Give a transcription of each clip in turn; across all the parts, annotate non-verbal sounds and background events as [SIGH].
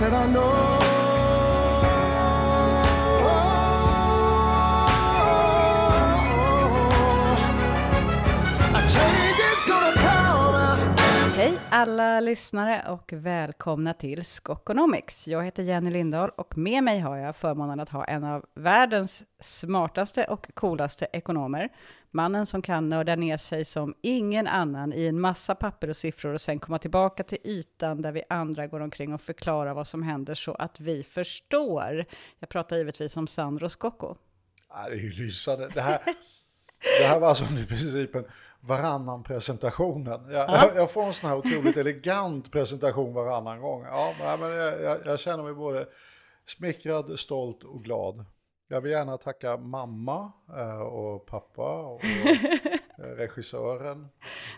said I know alla lyssnare och välkomna till Skokonomics. Jag heter Jenny Lindahl och med mig har jag förmånen att ha en av världens smartaste och coolaste ekonomer. Mannen som kan nörda ner sig som ingen annan i en massa papper och siffror och sen komma tillbaka till ytan där vi andra går omkring och förklarar vad som händer så att vi förstår. Jag pratar givetvis om Sandro Scocco. Ja, det är ju lysande. Det här, det här var alltså i princip en varannan presentationen. Jag, jag, jag får en sån här otroligt elegant presentation varannan gång. Ja, men jag, jag, känner mig både smickrad, stolt och glad. Jag vill gärna tacka mamma eh, och pappa och eh, [LAUGHS] regissören.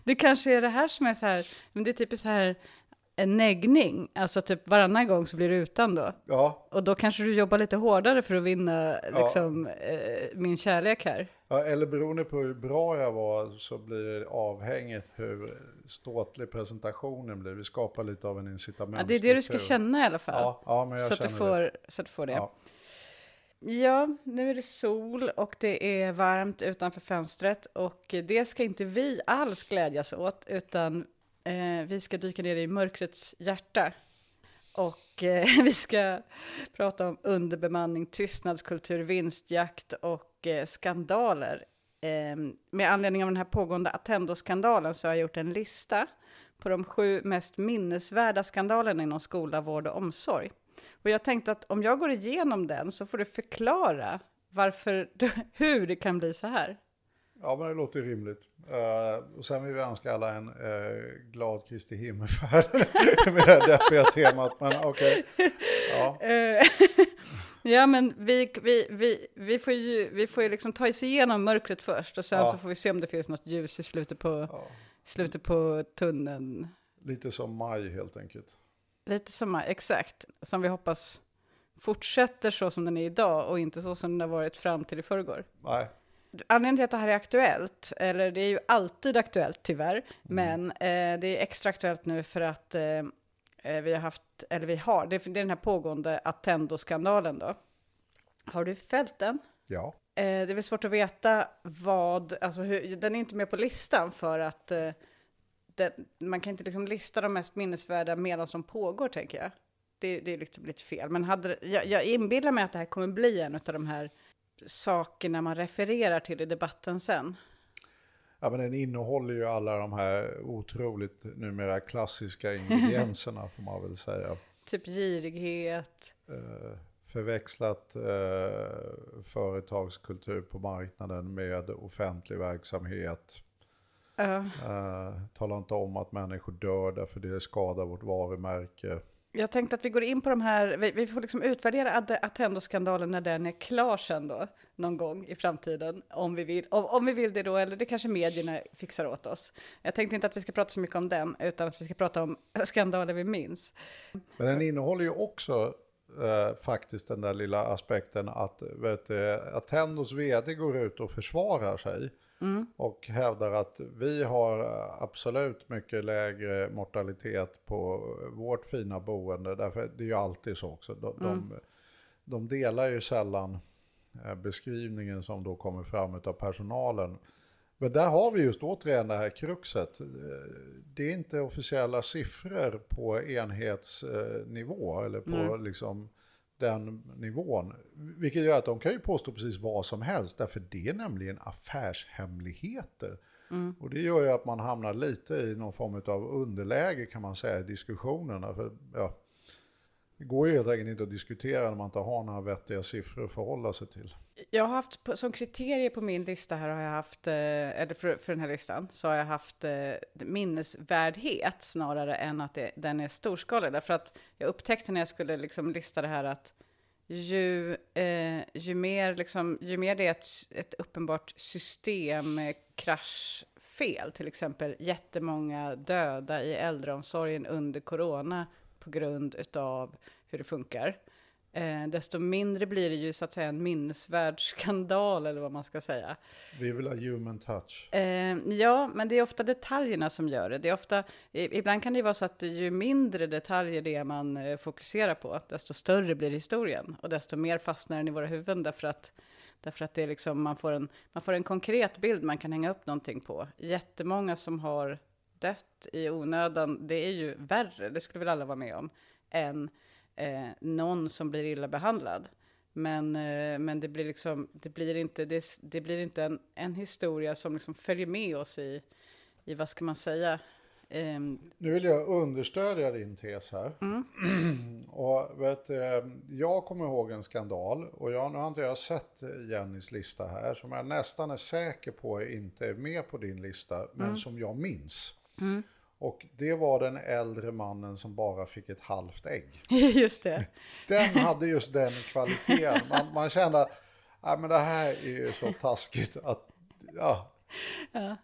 Det kanske är det här som är så här, men det är typ så här en neggning, alltså typ varannan gång så blir du utan då. Ja, Och då kanske du jobbar lite hårdare för att vinna Ja. liksom, eh, min kärlek här. Ja, eller beroende på hur bra jag var så blir det avhängigt hur ståtlig presentationen blir. Vi skapar lite av en Ja, incitament. det är det du ska känna i alla fall. Ja, ja men jag så, att du får, så att du får det. Ja. Ja, nu är det sol och det är varmt utanför fönstret och det ska inte vi alls glädjas åt utan eh, vi ska dyka ner i mörkrets hjärta. Och eh, [LAUGHS] vi ska prata om underbemanning, tystnadskultur, vinstjakt och eh, skandaler. Eh, med anledning av den här pågående Attendo-skandalen så har jag gjort en lista på de sju mest minnesvärda skandalerna inom skola, vård och omsorg. Och jag tänkte att om jag går igenom den så får du förklara varför, [LAUGHS] hur det kan bli så här. Ja, men det låter ju rimligt. Eh, och sen vill vi önska alla en eh, glad Kristi himmelfärd [LAUGHS] med det här deppiga temat. Men okej, ja. [LAUGHS] Ja, men vi, vi, vi, vi får ju, vi får ju liksom ta oss igenom mörkret först och sen Ja. så får vi se om det finns något ljus i slutet på, ja. slutet på tunneln. Lite som maj helt enkelt. Lite som, exakt, som vi hoppas fortsätter så som den är idag och inte så som den har varit fram till i förrgår. Nej, Anledningen till att det här är aktuellt, eller det är ju alltid aktuellt tyvärr, men eh, det är extra aktuellt nu för att eh, vi har haft, eller vi har, det är, den här pågående Attendo-skandalen då. Har du följt den? ja. Eh, det är väl svårt att veta vad, alltså hur, den är inte med på listan för att eh, den, man kan inte liksom lista de mest minnesvärda medan de pågår, tänker jag. Det, det är lite, lite fel, men hade, jag, jag inbillar mig att det här kommer bli en av de här sakerna man refererar till i debatten sen. ja, men den innehåller ju alla de här otroligt numera klassiska [LAUGHS] ingredienserna får man väl säga. Typ girighet, Eh, förväxlat eh, företagskultur på marknaden med offentlig verksamhet. ja. Eh, talar inte om att människor dör därför det skadar vårt varumärke. Jag tänkte att vi går in på de här, vi, vi får liksom utvärdera Attendo-skandalen när den är klar sen då, någon gång i framtiden, om vi vill, om, om vi vill det då, eller det kanske medierna fixar åt oss. Jag tänkte inte att vi ska prata så mycket om den, utan att vi ska prata om [LAUGHS] skandaler vi minns. Men den innehåller ju också eh, faktiskt den där lilla aspekten att vet du, Attendos vd går ut och försvarar sig och hävdar att vi har eh, absolut mycket lägre mortalitet på vårt fina boende. Därför det är ju alltid så också. De, de, de delar ju sällan eh, beskrivningen som då kommer fram av personalen. Men där har vi just återigen det här kruxet. Eh, Det är inte officiella siffror på enhetsnivå eller på Nej. liksom den nivån. Vilket gör att de kan ju påstå precis vad som helst, därför det är nämligen affärshemligheter. Och det gör ju att man hamnar lite i någon form av underläge kan man säga i diskussionerna. För, ja, det går ju helt enkelt inte att diskutera när man inte har några vettiga siffror att förhålla sig till. Jag har haft, som kriterier på min lista här har jag haft, eh, eller för, för den här listan, så har jag haft eh, minnesvärdhet snarare än att det, den är storskalig. Därför att jag upptäckte när jag skulle liksom lista det här att ju, eh, ju, mer, liksom, ju mer det är ett, ett uppenbart systemkraschfel, till exempel jättemånga döda i äldreomsorgen under corona på grund utav hur det funkar, eh, desto mindre blir det ju så att säga en minnesvärd skandal eller vad man ska säga. Vi vill ha human touch. Eh, ja, men det är ofta detaljerna som gör det. det är ofta, i- ibland kan det ju vara så att ju mindre detaljer det är man eh, fokuserar på, desto större blir historien och desto mer fastnar den i våra huvuden därför att, därför att det är liksom, man, får en, man får en konkret bild man kan hänga upp någonting på. Jättemånga som har dött i onödan, det är ju värre, det skulle väl alla vara med om, än eh, någon som blir illa behandlad. Men, eh, men det blir liksom, det blir inte, det, det blir inte en, en historia som liksom följer med oss i, i vad ska man säga, Ehm, Nu vill jag understödja din tes här. [CLEARS THROAT] och vet, eh, jag kommer ihåg en skandal och jag, nu har inte jag sett Jennys lista här som jag nästan är säker på inte är med på din lista men som jag minns. Och det var den äldre mannen som bara fick ett halvt ägg. [LAUGHS] just det. Den hade just den kvaliteten. Man, man kände att "Nej, men det här är ju så taskigt att ja,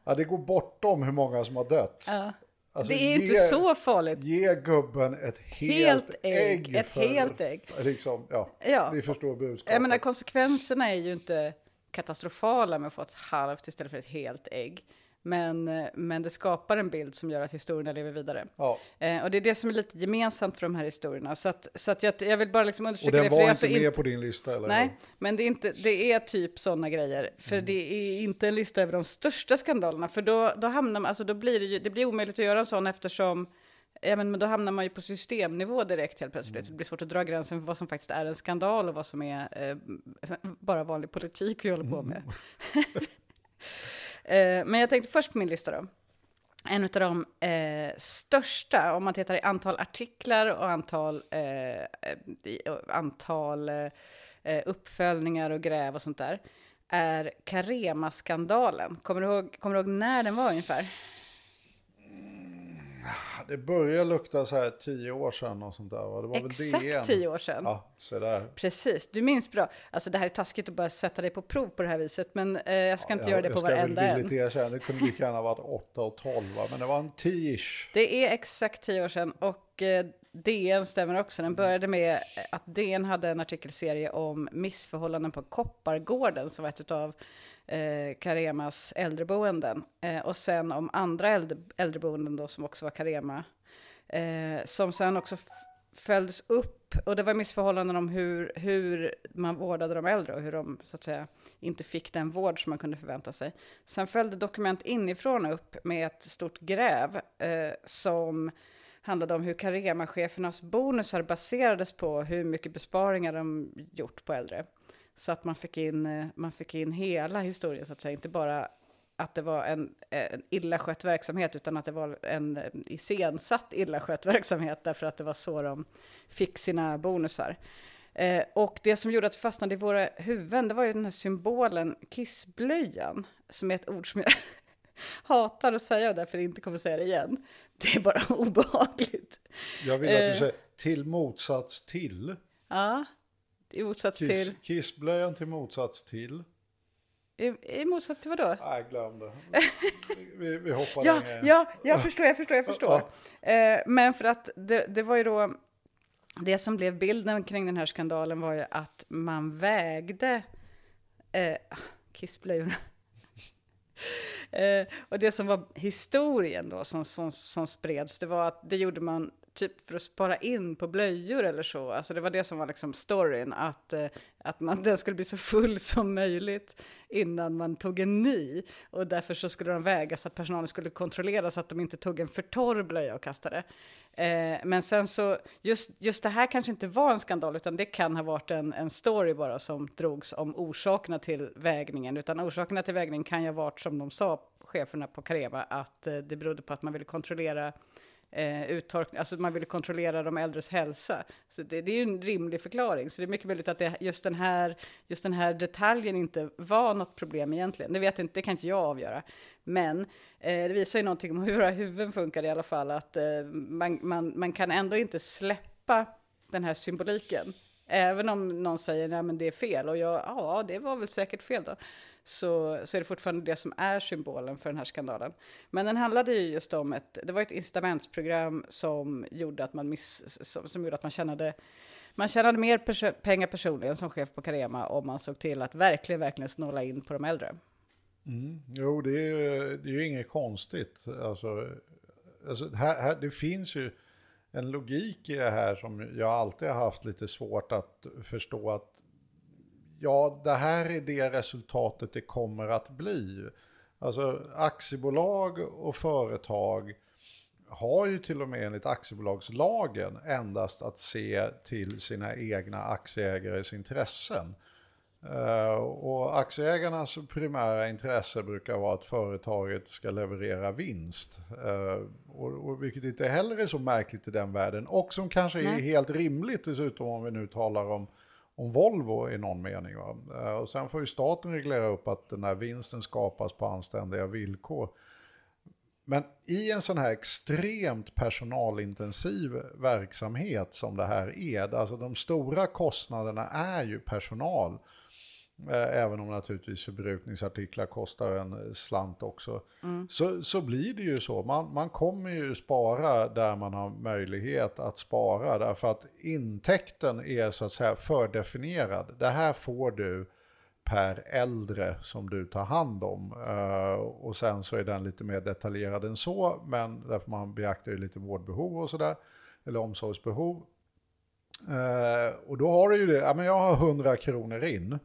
ja. det går bortom hur många som har dött. Ja. Alltså, det är ju inte så farligt. Ge gubben ett helt, Helt ägg. ett helt ägg. Liksom, ja, Ja. Ni förstår budskapet. Jag menar konsekvenserna är ju inte katastrofala med att få ett halvt istället för ett helt ägg. Men, eh, men det skapar en bild som gör att historierna lever vidare. ja. Eh, och det är det som är lite gemensamt för de här historierna. Så, att, så att jag, jag vill bara liksom Och understryka den det. För var det inte alltså med inte- på din lista eller? Nej, men det är, inte, det är typ sådana grejer. För Mm. det är inte en lista över de största skandalerna. För då, då, hamnar man, alltså då blir det, ju, det blir omöjligt att göra en sån eftersom Ja, men då hamnar man ju på systemnivå direkt helt plötsligt. Mm. Det blir svårt att dra gränsen för vad som faktiskt är en skandal och vad som är eh, bara vanlig politik vi håller på med. [LAUGHS] [LAUGHS] eh, men jag tänkte först på min lista då. En av de eh, största, om man tittar i antal artiklar och antal, eh, antal eh, uppföljningar och gräv och sånt där, är Carema-skandalen. Kommer du, ihåg, kommer du ihåg när den var ungefär? Det börjar lukta så här tio år sedan och sånt där. va? Det var väl Exakt DN? tio år sedan. Ja, så där. Precis, du minns bra. Alltså det här är taskigt att bara sätta dig på prov på det här viset, men eh, jag ska inte göra det på varenda Jag en. ska väl villigt erkänna, det kunde lika gärna varit 8 och 12 va? men det var en 10-ish. Det är exakt tio år sedan och eh, DN stämmer också. Den började med att DN hade en artikelserie om missförhållanden på Koppargården som var ett av eh, Caremas äldreboenden. Eh, och sen om andra äldre, äldreboenden då som också var Carema. Eh, som sen också följdes upp och det var missförhållanden om hur, hur man vårdade de äldre och hur de så att säga inte fick den vård som man kunde förvänta sig. Sen följde dokument inifrån upp med ett stort gräv eh, som handlade om hur Carema-chefernas bonusar baserades på hur mycket besparingar de gjort på äldre. Så att man fick in, eh, man fick in hela historien, så att säga, inte bara att det var en, en illa skött verksamhet, utan att det var en eh, iscensatt illa skött verksamhet, därför att det var så de fick sina bonusar. Eh, och det som gjorde att det fastnade i våra huvuden, det var ju den här symbolen kissblöjan, som är ett ord som jag [LAUGHS] hatar att säga och därför inte kommer säga det igen. Det är bara [LAUGHS] obehagligt. Jag vill att Eh. du säger till motsats till. Ja, i motsats Kiss, till... kissblöjan till motsats till. I, I motsats till vad då? Nej, glöm det. [LAUGHS] Vi, vi hoppar Ja, längre. ja, jag förstår, jag förstår, jag förstår. Eh, men för att det, det var ju då, det som blev bilden kring den här skandalen var ju att man vägde eh, kissblöjorna. [LAUGHS] eh, och det som var historien då som, som, som spreds, det var att det gjorde man typ för att spara in på blöjor eller så. Alltså det var det som var liksom storyn, att, eh, att man, [LAUGHS] den skulle bli så full som möjligt innan man tog en ny. Och därför så skulle de väga så att personalen skulle kontrollera så att de inte tog en för torr blöja och kastade. Eh, men sen så, just, just det här kanske inte var en skandal, utan det kan ha varit en, en story bara som drogs om orsakerna till vägningen. Utan orsakerna till vägningen kan ju ha varit, som de sa, cheferna på Careva, att eh, det berodde på att man ville kontrollera eh, uttorkning, alltså man ville kontrollera de äldres hälsa. Så det, det är ju en rimlig förklaring. Så det är mycket möjligt att det, just, den här, just den här detaljen inte var något problem egentligen. Det vet inte, det kan inte jag avgöra. Men eh, det visar ju någonting om [LAUGHS] hur våra huvuden funkar i alla fall. Att eh, man, man, man kan ändå inte släppa den här symboliken. Även om någon säger nej men det är fel och jag, ja det var väl säkert fel då. Så, så är det fortfarande det som är symbolen för den här skandalen. Men den handlade ju just om ett, det var ett incitamentsprogram som gjorde att man, miss, som, som gjorde att man tjänade man tjänade mer pers pengar personligen som chef på Carema om man såg till att verkligen, verkligen snåla in på de äldre. Mm. Jo, det är, ju, det är ju inget konstigt. Alltså, alltså här, här, det finns ju en logik i det här som jag alltid har haft lite svårt att förstå att ja, det här är det resultatet det kommer att bli. Alltså aktiebolag och företag har ju till och med enligt aktiebolagslagen endast att se till sina egna aktieägares intressen. Uh, och aktieägarnas primära intresse brukar vara att företaget ska leverera vinst. Uh, och, och, vilket inte heller är så märkligt i den världen. Och som kanske Nej. är helt rimligt dessutom om vi nu talar om, om Volvo i någon mening. Va? Eh, och sen får ju staten reglera upp att den här vinsten skapas på anständiga villkor. Men i en sån här extremt personalintensiv verksamhet som det här är, alltså de stora kostnaderna är ju personal. Eh, även om naturligtvis förbrukningsartiklar kostar en slant också. Mm. Så, så blir det ju så. Man, man kommer ju spara där man har möjlighet att spara. Därför att intäkten är så att säga fördefinierad. Det här får du per äldre som du tar hand om. Uh, och sen så är den lite mer detaljerad än så, men därför man beaktar ju lite vårdbehov och sådär, eller omsorgsbehov. Uh, och då har du ju det, ja men jag har 100 kronor in.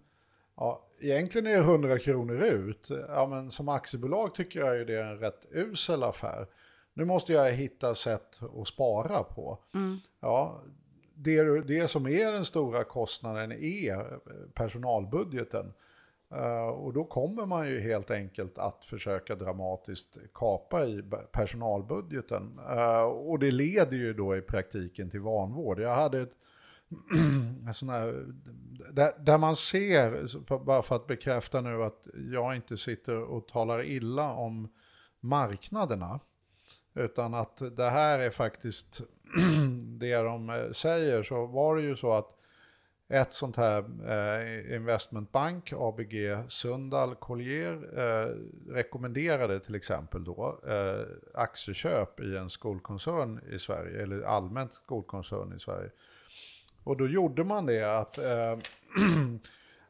Ja, egentligen är det 100 kronor ut. Ja, men som aktiebolag tycker jag ju det är en rätt usel affär. Nu måste jag hitta sätt att spara på. Mm. Ja, det, det som är den stora kostnaden är personalbudgeten. Uh, och då kommer man ju helt enkelt att försöka dramatiskt kapa i personalbudgeten. Uh, och det leder ju då i praktiken till vanvård. Jag hade ett [CLEARS THROAT] här, där, där, man ser, bara för att bekräfta nu att jag inte sitter och talar illa om marknaderna. Utan att det här är faktiskt [CLEARS THROAT] det de eh, säger så var det ju så att ett sånt här eh, investmentbank, ABG Sundal Collier, eh, rekommenderade till exempel då eh, aktieköp i en skolkoncern i Sverige, eller allmänt skolkoncern i Sverige. Och då gjorde man det att eh, [CLEARS THROAT]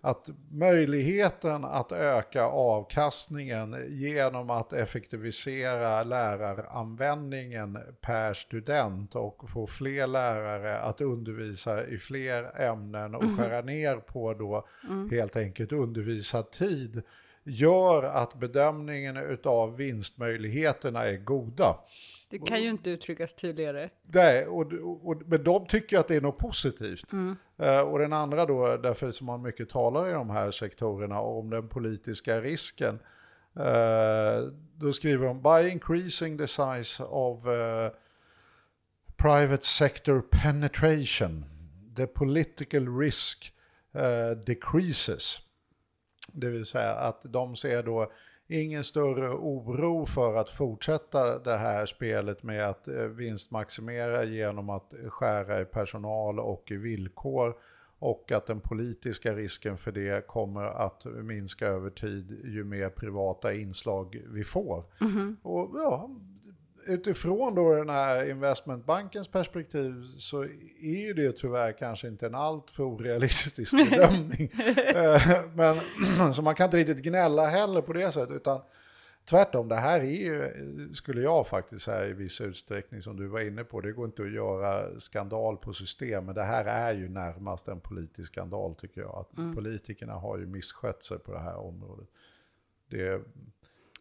att möjligheten att öka avkastningen genom att effektivisera läraranvändningen per student och få fler lärare att undervisa i fler ämnen och mm. skära ner på då mm. helt enkelt undervisa tid gör att bedömningen av vinstmöjligheterna är goda. Det kan ju inte uttryckas tydligare. Nej, och, och, men de tycker att det är något positivt. Mm. Uh, och den andra då, därför som man mycket talar i de här sektorerna om den politiska risken. Uh, då skriver de, by increasing the size of uh, private sector penetration, the political risk decreases. Det vill säga att de ser då ingen större oro för att fortsätta det här spelet med att eh, vinstmaximera genom att skära i personal och i villkor och att den politiska risken för det kommer att minska över tid ju mer privata inslag vi får. Mm -hmm. Och ja, utifrån då den här investmentbankens perspektiv så är ju det tyvärr kanske inte en alltför orealistisk [LAUGHS] bedömning. Eh, men, [CLEARS THROAT] så man kan inte riktigt gnälla heller på det sättet, utan tvärtom, det här är ju, skulle jag faktiskt säga i viss utsträckning som du var inne på, det går inte att göra skandal på system, men det här är ju närmast en politisk skandal tycker jag. Att mm. Politikerna har ju misskött sig på det här området. Det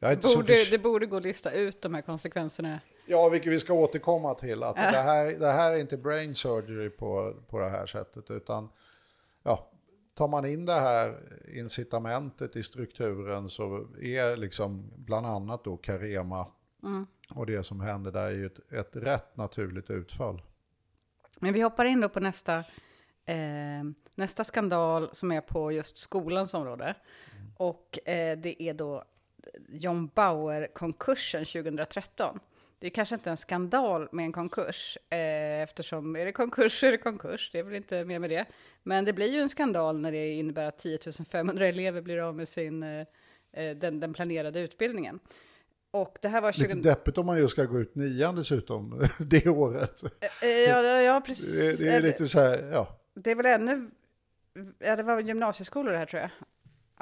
Borde, det borde gå att lista ut de här konsekvenserna. Ja, vilket vi ska återkomma till. Att äh. det, här, det här är inte brain surgery på, på det här sättet, utan ja, tar man in det här incitamentet i strukturen så är liksom bland annat då Carema mm. och det som händer där är ju ett, ett rätt naturligt utfall. Men vi hoppar in då på nästa, eh, nästa skandal som är på just skolans område. Mm. Och eh, det är då John Bauer-konkursen 2013. det är kanske inte en skandal med en konkurs, eh, eftersom är det konkurs så är det konkurs, det är väl inte mer med det. Men det blir ju en skandal när det innebär att 10 500 elever blir av med sin, eh, eh den, den planerade utbildningen. Och det här var 20... Lite deppigt om man ju ska gå ut nian dessutom [LAUGHS] det året. Eh, eh, ja, ja, precis. Det, det är lite så här, ja. Det är väl ännu, ja det var gymnasieskolor det här tror jag.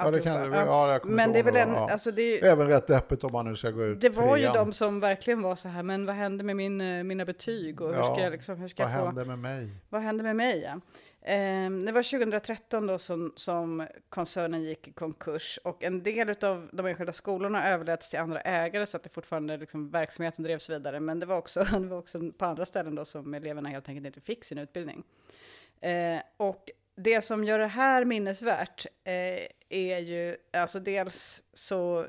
Ja, det kan det ja, jag Men det är väl en, ja. alltså det Även rätt deppigt om man nu ska gå ut Det var trean. ju de som verkligen var så här, men vad händer med min, eh, mina betyg och hur ska jag liksom, hur ska vad jag få... händer med mig? Vad händer med mig, ja. Eh, det var 2013 då som, som koncernen gick i konkurs och en del av de enskilda skolorna överläts till andra ägare så att det fortfarande liksom, verksamheten drevs vidare. Men det var, också, [LAUGHS] det var också på andra ställen då som eleverna helt enkelt inte fick sin utbildning. Eh, och det som gör det här minnesvärt eh, är ju, alltså dels så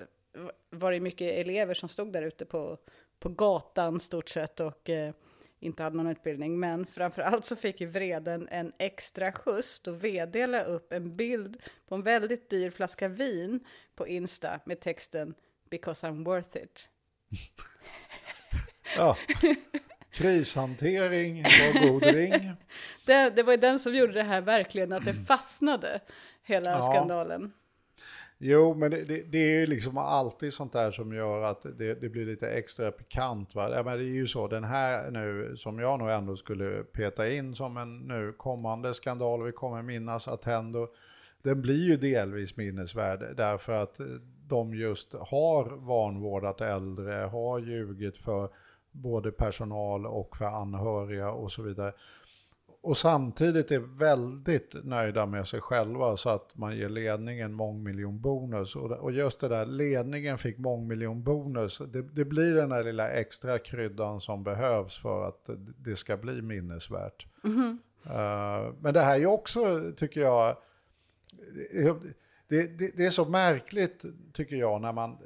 var det mycket elever som stod där ute på, på gatan stort sett och eh, inte hade någon utbildning. Men framför allt så fick ju vreden en extra skjuts då vd la upp en bild på en väldigt dyr flaska vin på Insta med texten “Because I'm worth it”. [LAUGHS] ja. Krishantering var god ring. [LAUGHS] det, det var den som gjorde det här verkligen, att det fastnade, hela ja. skandalen. Jo, men det, det, det, är ju liksom alltid sånt där som gör att det, det blir lite extra pikant. Va? Ja, men det är ju så, den här nu som jag nog ändå skulle peta in som en nu kommande skandal, vi kommer minnas Attendo, den blir ju delvis minnesvärd därför att de just har vanvårdat äldre, har ljugit för både personal och för anhöriga och så vidare. Och samtidigt är väldigt nöjda med sig själva så att man ger ledningen mångmiljonbonus. Och just det där, ledningen fick mångmiljonbonus, det, det blir den där lilla extra kryddan som behövs för att det ska bli minnesvärt. Mm -hmm. uh, men det här är också, tycker jag, det, det, det, är så märkligt, tycker jag, när man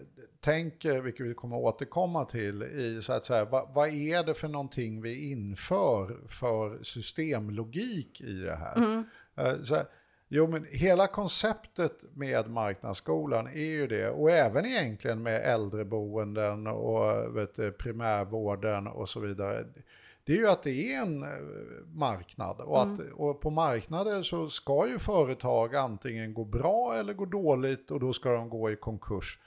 tänker, vilket vi kommer återkomma till, i så att säga, vad, vad, är det för någonting vi inför för systemlogik i det här? Mm. Uh, så Jo, men hela konceptet med marknadsskolan är ju det, och även egentligen med äldreboenden och vet, primärvården och så vidare det är ju att det är en eh, marknad och, att, mm. och på marknader så ska ju företag antingen gå bra eller gå dåligt och då ska de gå i konkurs.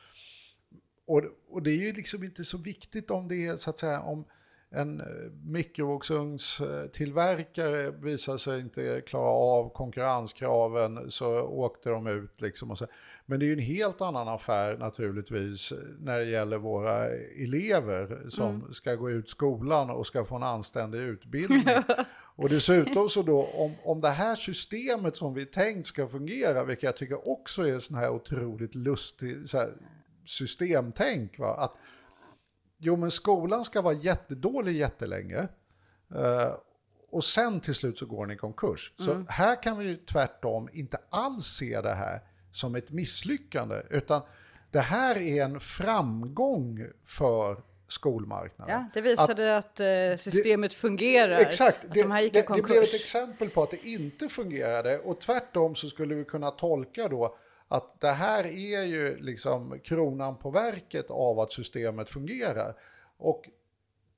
Och, och det är ju liksom inte så viktigt om det är så att säga om en eh, mikrovågsugnstillverkare visar sig inte klara av konkurrenskraven så åkte de ut. Liksom och så. Men det är ju en helt annan affär naturligtvis när det gäller våra elever som mm. ska gå ut skolan och ska få en anständig [LAUGHS] utbildning. och dessutom så då om, om det här systemet som vi tänkt ska fungera, vilket jag tycker också är sån här otroligt lustig så här, systemtänk. Va? Att, jo men skolan ska vara jättedålig jättelänge. Uh, och sen till slut så går den i konkurs. Mm. Så här kan vi ju tvärtom inte alls se det här som ett misslyckande, utan det här är en framgång för skolmarknaden. Ja, det visade att, att eh, systemet det, fungerar. Exakt, det, de det, det blev ett exempel på att det inte fungerade och tvärtom så skulle vi kunna tolka då att det här är ju liksom kronan på verket av att systemet fungerar. Och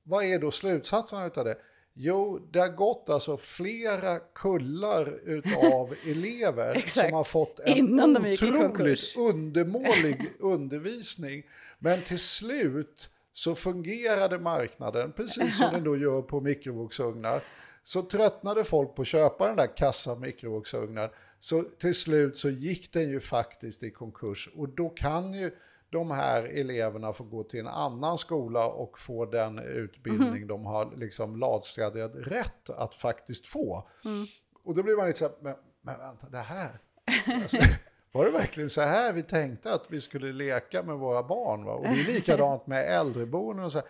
vad är då slutsatserna av det? Jo, det har gått alltså flera kullar utav [LAUGHS] elever som har fått en Innan otroligt [LAUGHS] undermålig undervisning. Men till slut så fungerade marknaden precis som [LAUGHS] den då gör på mikrovågsugnar. Så tröttnade folk på att köpa den där kassa mikrovågsugnar så till slut så gick den ju faktiskt i konkurs och då kan ju de här eleverna få gå till en annan skola och få den utbildning mm. de har liksom lagstadgad rätt att faktiskt få. Mm. Och då blir man lite så här, men, men vänta, det här, alltså, [LAUGHS] var det verkligen så här vi tänkte att vi skulle leka med våra barn? Va? Och det är [LAUGHS] likadant med äldreboenden och så här.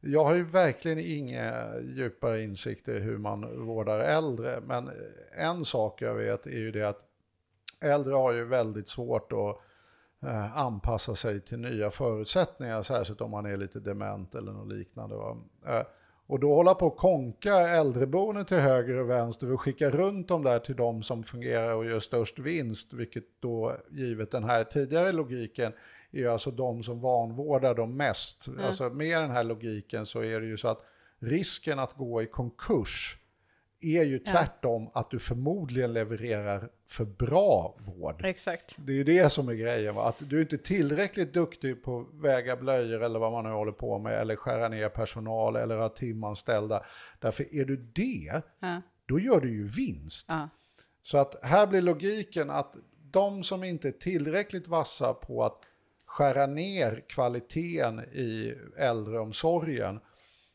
Jag har ju verkligen inga djupare insikter i hur man vårdar äldre, men en sak jag vet är ju det att äldre har ju väldigt svårt att eh, anpassa sig till nya förutsättningar, särskilt om man är lite dement eller något liknande. Va? Eh, och då hålla på att konka äldreboenden till höger och vänster och skicka runt dem där till de som fungerar och gör störst vinst, vilket då givet den här tidigare logiken är ju alltså de som vanvårdar dem mest. Mm. Alltså med den här logiken så är det ju så att risken att gå i konkurs är ju Ja. tvärtom att du förmodligen levererar för bra vård. Exakt. Det är ju det som är grejen, va? att du är inte tillräckligt duktig på att väga blöjor eller vad man nu håller på med, eller skära ner personal eller ha timanställda. Därför är du det, Ja. då gör du ju vinst. Ja. Så att här blir logiken att de som inte är tillräckligt vassa på att skära ner kvaliteten i äldreomsorgen,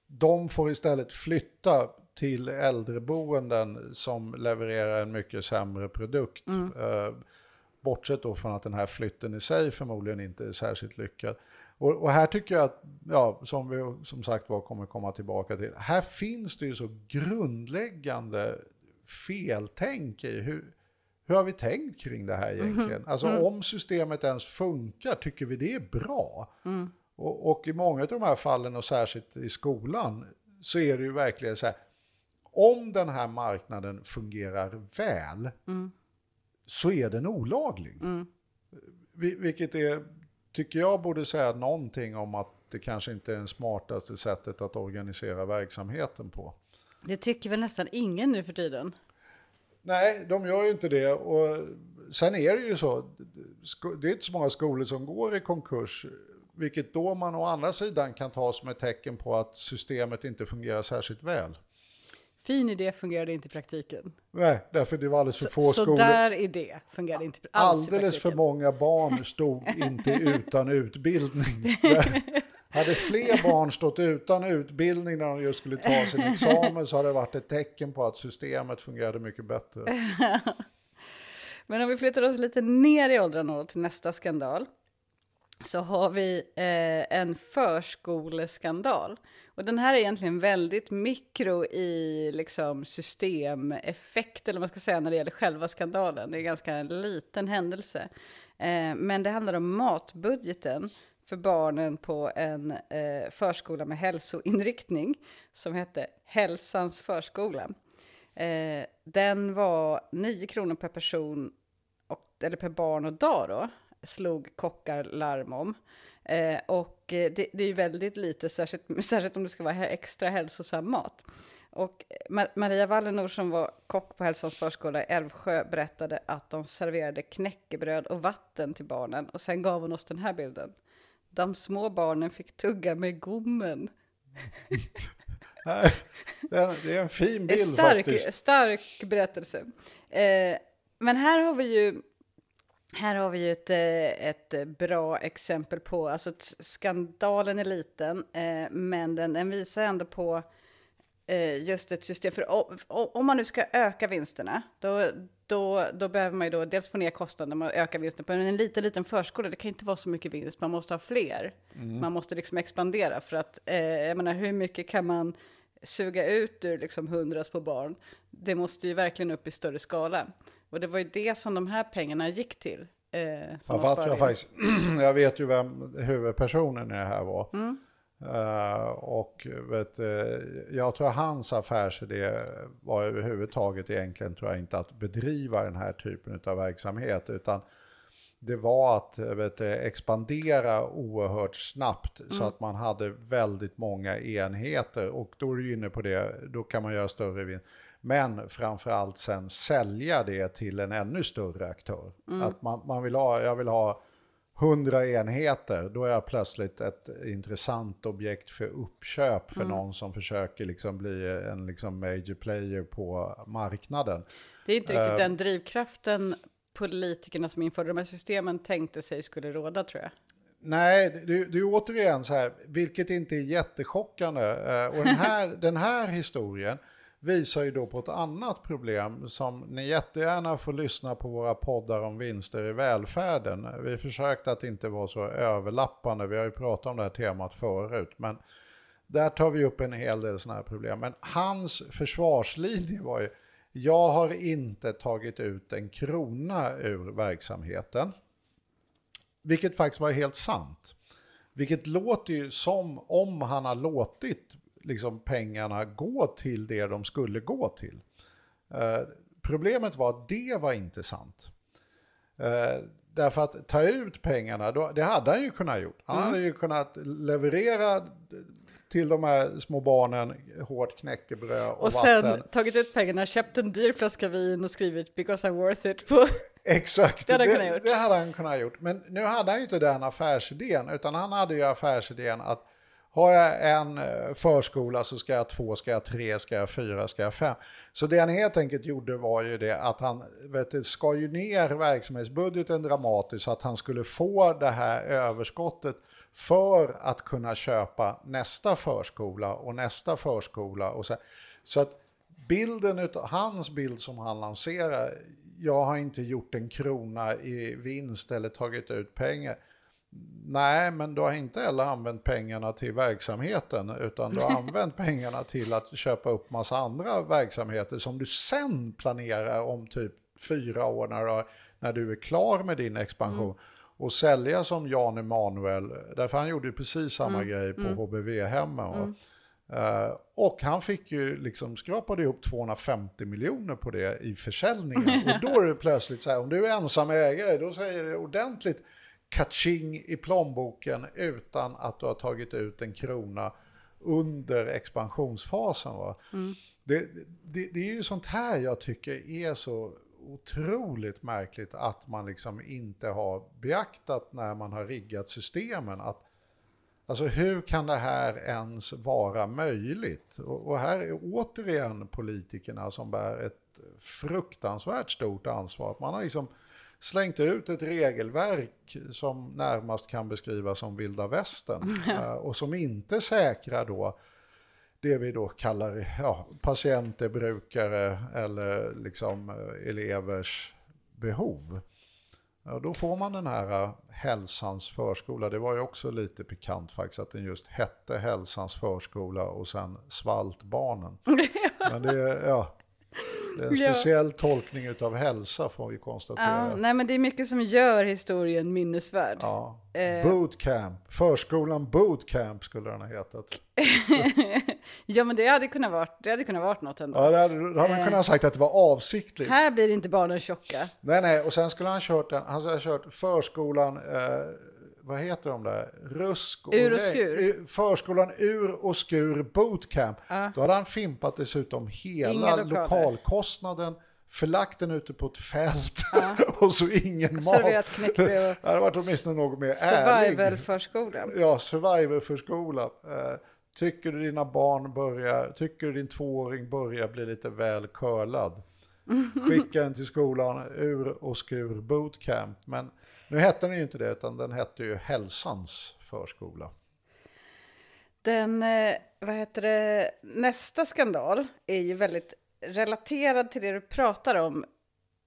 de får istället flytta till äldreboenden som levererar en mycket sämre produkt. Eh, bortsett då från att den här flytten i sig förmodligen inte är särskilt lyckad. Och, och här tycker jag att, ja, som vi som sagt var kommer komma tillbaka till, här finns det ju så grundläggande feltänk i hur, hur har vi tänkt kring det här egentligen? Alltså om systemet ens funkar, tycker vi det är bra? Och, och i många av de här fallen, och särskilt i skolan, så är det ju verkligen så här, om den här marknaden fungerar väl, så är den olaglig. Vi- Vilket är, tycker jag borde säga någonting om att det kanske inte är det smartaste sättet att organisera verksamheten på. Det tycker väl nästan ingen nu för tiden. Nej, de gör ju inte det. Och sen är det ju så, det är inte så många skolor som går i konkurs, vilket då man å andra sidan kan ta som ett tecken på att systemet inte fungerar särskilt väl. Fin idé fungerade inte i praktiken. Nej, därför det var alldeles för få Så, så skolor. där idé fungerade inte alls Alldeles för många barn stod inte [LAUGHS] utan utbildning. [LAUGHS] Hade fler barn stått utan utbildning när de just skulle ta sin [LAUGHS] examen så hade det varit ett tecken på att systemet fungerade mycket bättre. [LAUGHS] Men om vi flyttar oss lite ner i åldrarna då till nästa skandal. Så har vi eh, en förskoleskandal. Och den här är egentligen väldigt mikro i liksom systemeffekt, eller vad man ska säga, när det gäller själva skandalen. Det är en ganska liten händelse. Eh, men det handlar om matbudgeten för barnen på en eh, förskola med hälsoinriktning som hette Hälsans förskola. Eh, den var 9 kronor per person, och, eller per barn och dag då, slog kockar larm om. Eh, och eh, det, det är ju väldigt lite, särskilt, [LAUGHS] särskilt om det ska vara extra hälsosam mat. Och eh, Mar Maria Wallenor som var kock på Hälsans förskola i Älvsjö berättade att de serverade knäckebröd och vatten till barnen. Och sen gav hon oss den här bilden. De små barnen fick tugga med gommen. [LAUGHS] Nej, Det är, det är en fin bild stark, faktiskt. stark berättelse. Eh, men här har vi ju, här har vi ju ett, eh, ett bra exempel på, alltså skandalen är liten, eh, men den, den visar ändå på just ett system. För om man nu ska öka vinsterna, då, då, då behöver man ju då dels få ner kostnaderna och öka vinsten. Men en liten, liten förskola, det kan inte vara så mycket vinst. Man måste ha fler. Man måste liksom expandera. För att, eh, jag menar, hur mycket kan man suga ut ur liksom hundras på barn? Det måste ju verkligen upp i större skala. Och det var ju det som de här pengarna gick till. Eh, som Jag, faktiskt, [CLEARS THROAT] jag vet ju vem huvudpersonen i det här var. Mm. Eh, och vet, eh, jag tror hans affärsidé var överhuvudtaget egentligen tror jag inte att bedriva den här typen av verksamhet utan det var att eh, vet, du, expandera oerhört snabbt så att man hade väldigt många enheter och då är du inne på det, då kan man göra större vinst. Men framförallt sen sälja det till en ännu större aktör. Att man, man vill ha, jag vill ha 100 enheter, då är jag plötsligt ett intressant objekt för uppköp för någon som försöker liksom bli en liksom major player på marknaden. Det är inte riktigt Eh. den drivkraften politikerna som införde de här systemen tänkte sig skulle råda, tror jag. Nej, det, det är återigen så här, vilket inte är jättechockande. Eh, Och den här, [LAUGHS] den här historien visar ju då på ett annat problem som ni jättegärna får lyssna på våra poddar om vinster i välfärden. Vi försökte att inte vara så överlappande, vi har ju pratat om det här temat förut, men där tar vi upp en hel del sådana här problem. Men hans försvarslinje var ju, jag har inte tagit ut en krona ur verksamheten. Vilket faktiskt var helt sant. Vilket låter ju som om han har låtit liksom pengarna gå till det de skulle gå till. Eh, problemet var att det var inte sant. Eh, därför att ta ut pengarna, då, det hade han ju kunnat gjort. Han Mm. hade ju kunnat leverera till de här små barnen hårt knäckebröd och, Och vatten. sen tagit ut pengarna, köpt en dyr flaska vin och skrivit “because I'm worth it” på... Exakt, Det det hade det, gjort. hade han kunnat gjort. Men nu hade han ju inte den affärsidén, utan han hade ju affärsidén att har jag en eh, förskola så ska jag ha två, ska jag ha tre, ska jag ha fyra, ska jag ha fem. Så det han helt enkelt gjorde var ju det att han vet du, skar ju ner verksamhetsbudgeten dramatiskt så att han skulle få det här överskottet för att kunna köpa nästa förskola och nästa förskola. Och så, så att bilden utav, hans bild som han lanserar, jag har inte gjort en krona i vinst eller tagit ut pengar. Nej, men du har inte heller använt pengarna till verksamheten, utan du har använt pengarna till att köpa upp massa andra verksamheter som du sen planerar om typ fyra år när du, när du är klar med din expansion. Och sälja som Jan Emanuel, därför han gjorde ju precis samma grej på HBV-hemmen. va. Eh, och han fick ju liksom skrapade ihop 250 miljoner på det i försäljningen. [LAUGHS] Och då är det plötsligt så här, om du är ensam ägare, då säger det ordentligt kaching i plånboken utan att du har tagit ut en krona under expansionsfasen. Va? Det, det, det är ju sånt här jag tycker är så otroligt märkligt att man liksom inte har beaktat när man har riggat systemen. Att Alltså hur kan det här ens vara möjligt? Och, och här är återigen politikerna som bär ett fruktansvärt stort ansvar. Att man har liksom slängt ut ett regelverk som närmast kan beskrivas som vilda västern. [LAUGHS] eh, och som inte säkrar då det vi då kallar ja, patienter, brukare eller liksom eh, elevers behov. Ja, då får man den här eh, Hälsans förskola. Det var ju också lite pikant faktiskt att den just hette Hälsans förskola och sen svalt barnen. [LAUGHS] Men det är, ja, det är en Ja. speciell tolkning utav hälsa får vi konstatera. Ja, nej men det är mycket som gör historien minnesvärd. Ja. Eh. Bootcamp, förskolan Bootcamp skulle den ha hetat. [LAUGHS] ja men det hade kunnat varit, det hade kunnat varit något ändå. Ja, det hade, hade man Eh. kunnat ha sagt att det var avsiktligt. Här blir inte barnen tjocka. Nej, nej, och sen skulle han kört den, han skulle ha kört förskolan, eh, vad heter de där? Rusk och, Ur och skur. Förskolan Ur och Skur Bootcamp. Ja. Då hade han fimpat dessutom hela lokalkostnaden, förlagt den ute på ett fält [LAUGHS] och så ingen mat. Serverat knäckebröd och [LAUGHS] Det hade varit åtminstone något mer ärlig. survival-förskola. Ja, survivor-förskola. Eh, tycker du dina barn börjar, tycker du din tvååring börjar bli lite väl curlad? [LAUGHS] Skicka den till skolan, ur och skur bootcamp. Men nu hette den ju inte det, utan den hette ju Hälsans förskola. Den, eh, vad heter det, nästa skandal är ju väldigt relaterad till det du pratar om,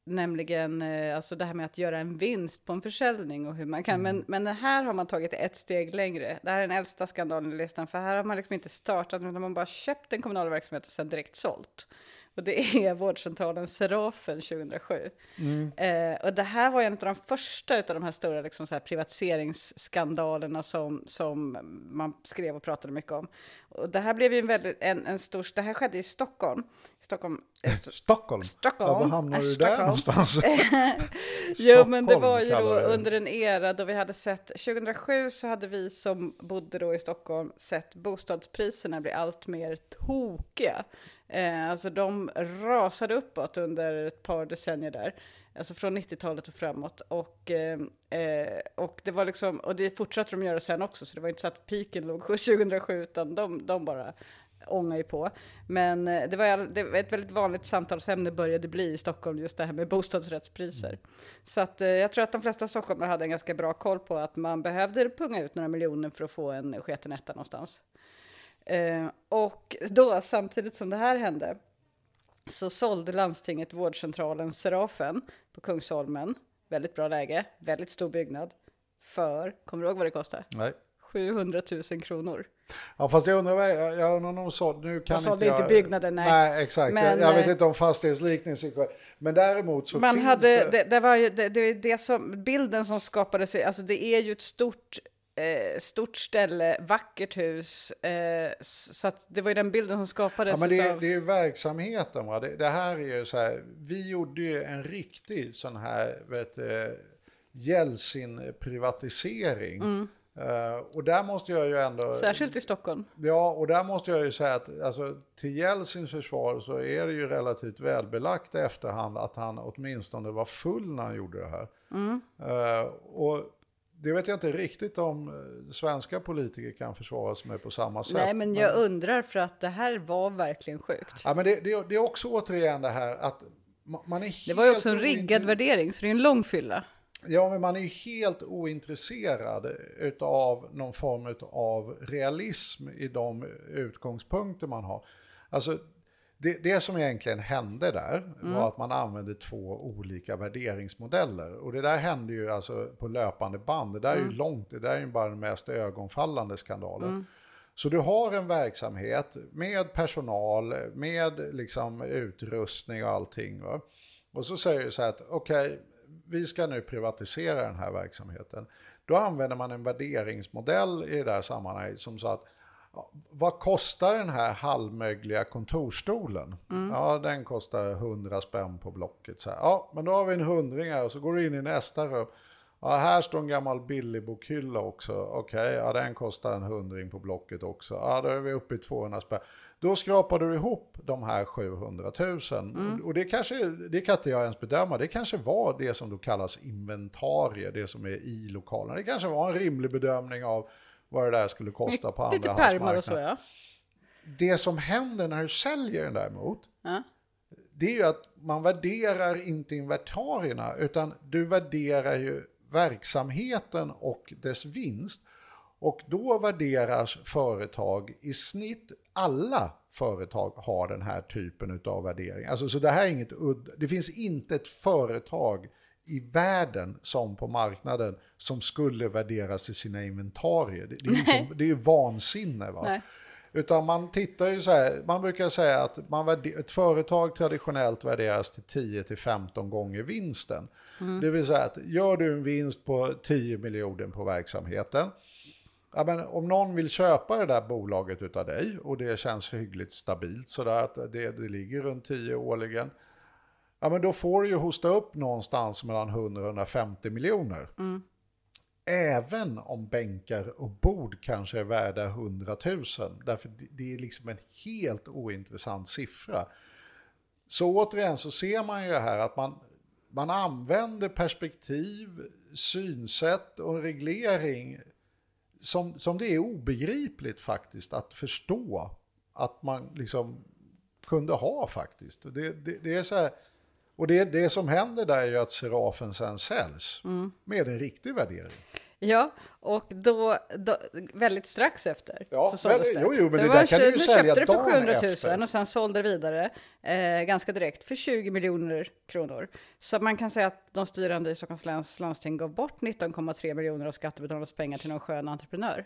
nämligen eh, alltså det här med att göra en vinst på en försäljning och hur man kan, men, men här har man tagit ett steg längre. Det här är den äldsta skandalen i listan, för här har man liksom inte startat, utan man bara köpt en kommunal verksamhet och sen direkt sålt. Och det är vårdcentralen Serafen 2007. Eh, och det här var en av de första av de här stora liksom, så här, privatiseringsskandalerna som, som man skrev och pratade mycket om. Och det här blev ju en väldigt, en, en stor, det här skedde i Stockholm. Stockholm eh, st- [LAUGHS] Stockholm. Stockholm. Ja, var hamnar du där Stockholm. någonstans? [LAUGHS] [LAUGHS] Jo, men det var ju då under en era då vi hade sett, 2007 så hade vi som bodde då i Stockholm sett bostadspriserna bli allt mer tokiga. Eh, alltså de rasade uppåt under ett par decennier där. Alltså från 90-talet och framåt. Och, eh, eh, och det var liksom, och det fortsatte de göra sen också, så det var inte så att piken låg 2007, [LAUGHS] utan de, de bara ångar ju på. Men eh, det var, det var ett väldigt vanligt samtalsämne började bli i Stockholm, just det här med bostadsrättspriser. Så att, eh, jag tror att de flesta stockholmare hade en ganska bra koll på att man behövde punga ut några miljoner för att få en sketen etta någonstans. Eh, och då, samtidigt som det här hände, så sålde landstinget vårdcentralen Serafen på Kungsholmen, väldigt bra läge, väldigt stor byggnad, för, kommer du ihåg vad det kostade? Nej. 700 000 kronor. Ja, fast jag undrar, jag, jag undrar om de sålde, nu kan sålde inte inte jag, byggnaden, nej. Nej, exakt. Men, jag, jag vet eh, inte om korrekt. Men däremot så Man finns hade, det... det, det var ju det, det, är det som, bilden som skapades, alltså det är ju ett stort eh, stort ställe, vackert hus. Eh, så det var ju den bilden som Ja, skapades men det, utav... det är ju verksamheten. Va? Det, det här är ju så här, vi gjorde ju en riktig sån här, vet du, Jeltsin-privatisering. Mm. Eh, och där måste jag ju ändå... Särskilt i Stockholm. Ja, och där måste jag ju säga att alltså, till Jeltsins försvar så är det ju relativt välbelagt i efterhand att han åtminstone var full när han gjorde det här. Mm. Eh, och det vet jag inte riktigt om eh, svenska politiker kan försvara sig med på samma sätt. Nej, men jag undrar för att det här var verkligen sjukt. Ja, men det, det, det är också återigen det här att ma- man är helt Det var ju också en riggad värdering, så det är en lång fylla. Ja, men man är ju helt ointresserad av någon form av realism i de utgångspunkter man har. Alltså, det, det som egentligen hände där var att man använde två olika värderingsmodeller. Och det där hände ju alltså på löpande band. Det där är ju långt, det där är ju bara den mest ögonfallande skandalen. Så du har en verksamhet med personal, med liksom utrustning och allting. Va? Och så säger du så här att okej, vi ska nu privatisera den här verksamheten. Då använder man en värderingsmodell i det där sammanhanget som sa att vad kostar den här halvmögliga kontorstolen? Ja, den kostar 100 spänn på Blocket. Så här, ja, men då har vi en hundring här och så går du in i nästa rum. Ja, här står en gammal billigbokhylla också. Okej, ja, den kostar en hundring på Blocket också. Ja, då är vi uppe i 200 spänn. Då skrapar du ihop de här 700 000. Och, och det kanske, det kan inte jag ens bedöma. Det kanske var det som då kallas inventarier, det som är i lokalen. Det kanske var en rimlig bedömning av vad det där skulle kosta på Lite andra pärmar och så ja. Det som händer när du säljer den däremot, ja. det är ju att man värderar inte inventarierna utan du värderar ju verksamheten och dess vinst. Och då värderas företag i snitt, alla företag har den här typen av värdering. Alltså, så det här är inget udd, det finns inte ett företag i världen som på marknaden som skulle värderas till sina inventarier. Det, det, är, liksom, det är ju vansinne. Va? Nej. Utan man tittar ju så här, man brukar säga att man värde, ett företag traditionellt värderas till 10-15 gånger vinsten. Det vill säga att gör du en vinst på 10 miljoner på verksamheten, ja, men om någon vill köpa det där bolaget utav dig och det känns hyggligt stabilt sådär att det, det ligger runt 10 årligen, ja men då får du ju hosta upp någonstans mellan 100 och 150 miljoner. Även om bänkar och bord kanske är värda 100 000. Därför det- det är liksom en helt ointressant siffra. Så återigen så ser man ju här att man, man använder perspektiv, synsätt och reglering som, som det är obegripligt faktiskt att förstå att man liksom kunde ha faktiskt. Det, det, det är så här, och det, det som händer där är ju att Serafen sen säljs med en riktig värdering. Ja, och då, då väldigt strax efter Ja, så såldes det. jo, jo, men Så det var där kan du ju sälja köpte det för dagen 700 000 efter. och sen sålde det vidare eh, ganska direkt för 20 miljoner kronor. Så man kan säga att de styrande i Stockholms läns landsting gav bort 19,3 miljoner av skattebetalarnas pengar till någon skön entreprenör.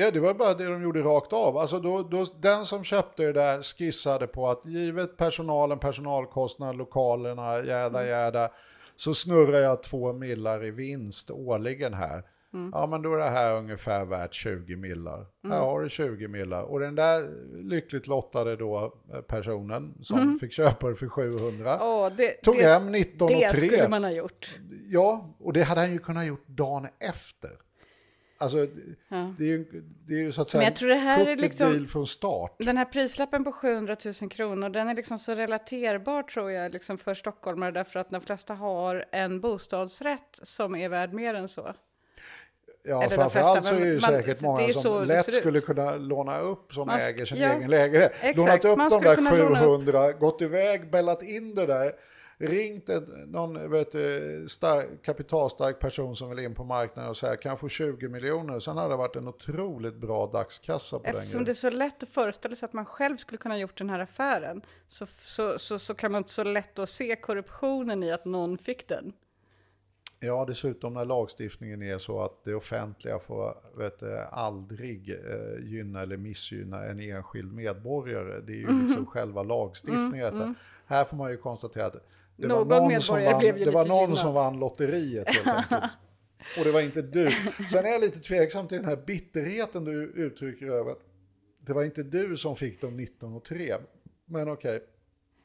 Ja, det var bara det de gjorde rakt av. Alltså då, då, den som köpte det där skissade på att givet personalen, personalkostnader, lokalerna, jäda jäda, så snurrar jag två millar i vinst årligen här. Ja, men då är det här ungefär värt 20 millar. Här har du 20 millar. Och den där lyckligt lottade då eh, personen som fick köpa det för 700. Åh, det, Tog det, hem 19 och det 3. skulle man ha gjort. Ja, och det hade han ju kunnat gjort dagen efter. Alltså, Ja. det, är ju, det är ju så att Men säga jag tror det här är liksom- från start. Den här prislappen på 700 000 kronor, den är liksom så relaterbar tror jag liksom för stockholmare därför att de flesta har en bostadsrätt som är värd mer än så. Ja, Eller framförallt så är det men ju man- säkert många som lätt skulle kunna låna upp som äger sin ja, egen lägenhet. Lånat upp de där kunna låna upp- 700, gått iväg, bällat in det där, ringt en, någon vet, stark, kapitalstark person som vill in på marknaden och säga kan jag få 20 miljoner? Sen hade det varit en otroligt bra dagskassa på Eftersom den det är så lätt att föreställa sig att man själv skulle kunna ha gjort den här affären så, så, så, så kan man inte så lätt att se korruptionen i att någon fick den. Ja, dessutom när lagstiftningen är så att det offentliga får vet, aldrig eh, gynna eller missgynna en enskild medborgare. Det är ju Mhm. liksom själva lagstiftningen. detta. Här får man ju konstatera att det var Någon någon, som medborgare vann, blev ju det var någon gynnad. som vann lotteriet helt [LAUGHS] enkelt. Och det var inte du. Sen är jag lite tveksam till den här bitterheten du uttrycker över det var inte du som fick dem 19 och 3. Men okej.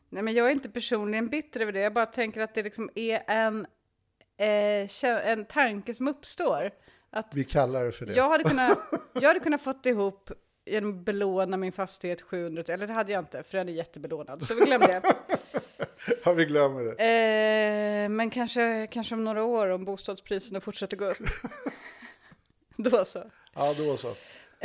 Nej, men jag är inte personligen bitter över det. Jag bara tänker att det liksom är en, eh, en tanke som uppstår. Att Vi kallar det för det. jag hade kunnat, [LAUGHS] jag hade kunnat fått ihop genom att belåna min fastighet 700, eller det hade jag inte, för den är jättebelånad. Så vi glömmer det. [LAUGHS] Ja, vi glömmer det. Eh, men kanske, kanske om några år om bostadspriserna fortsätter gå upp. [LAUGHS] Då så. Ja, då så.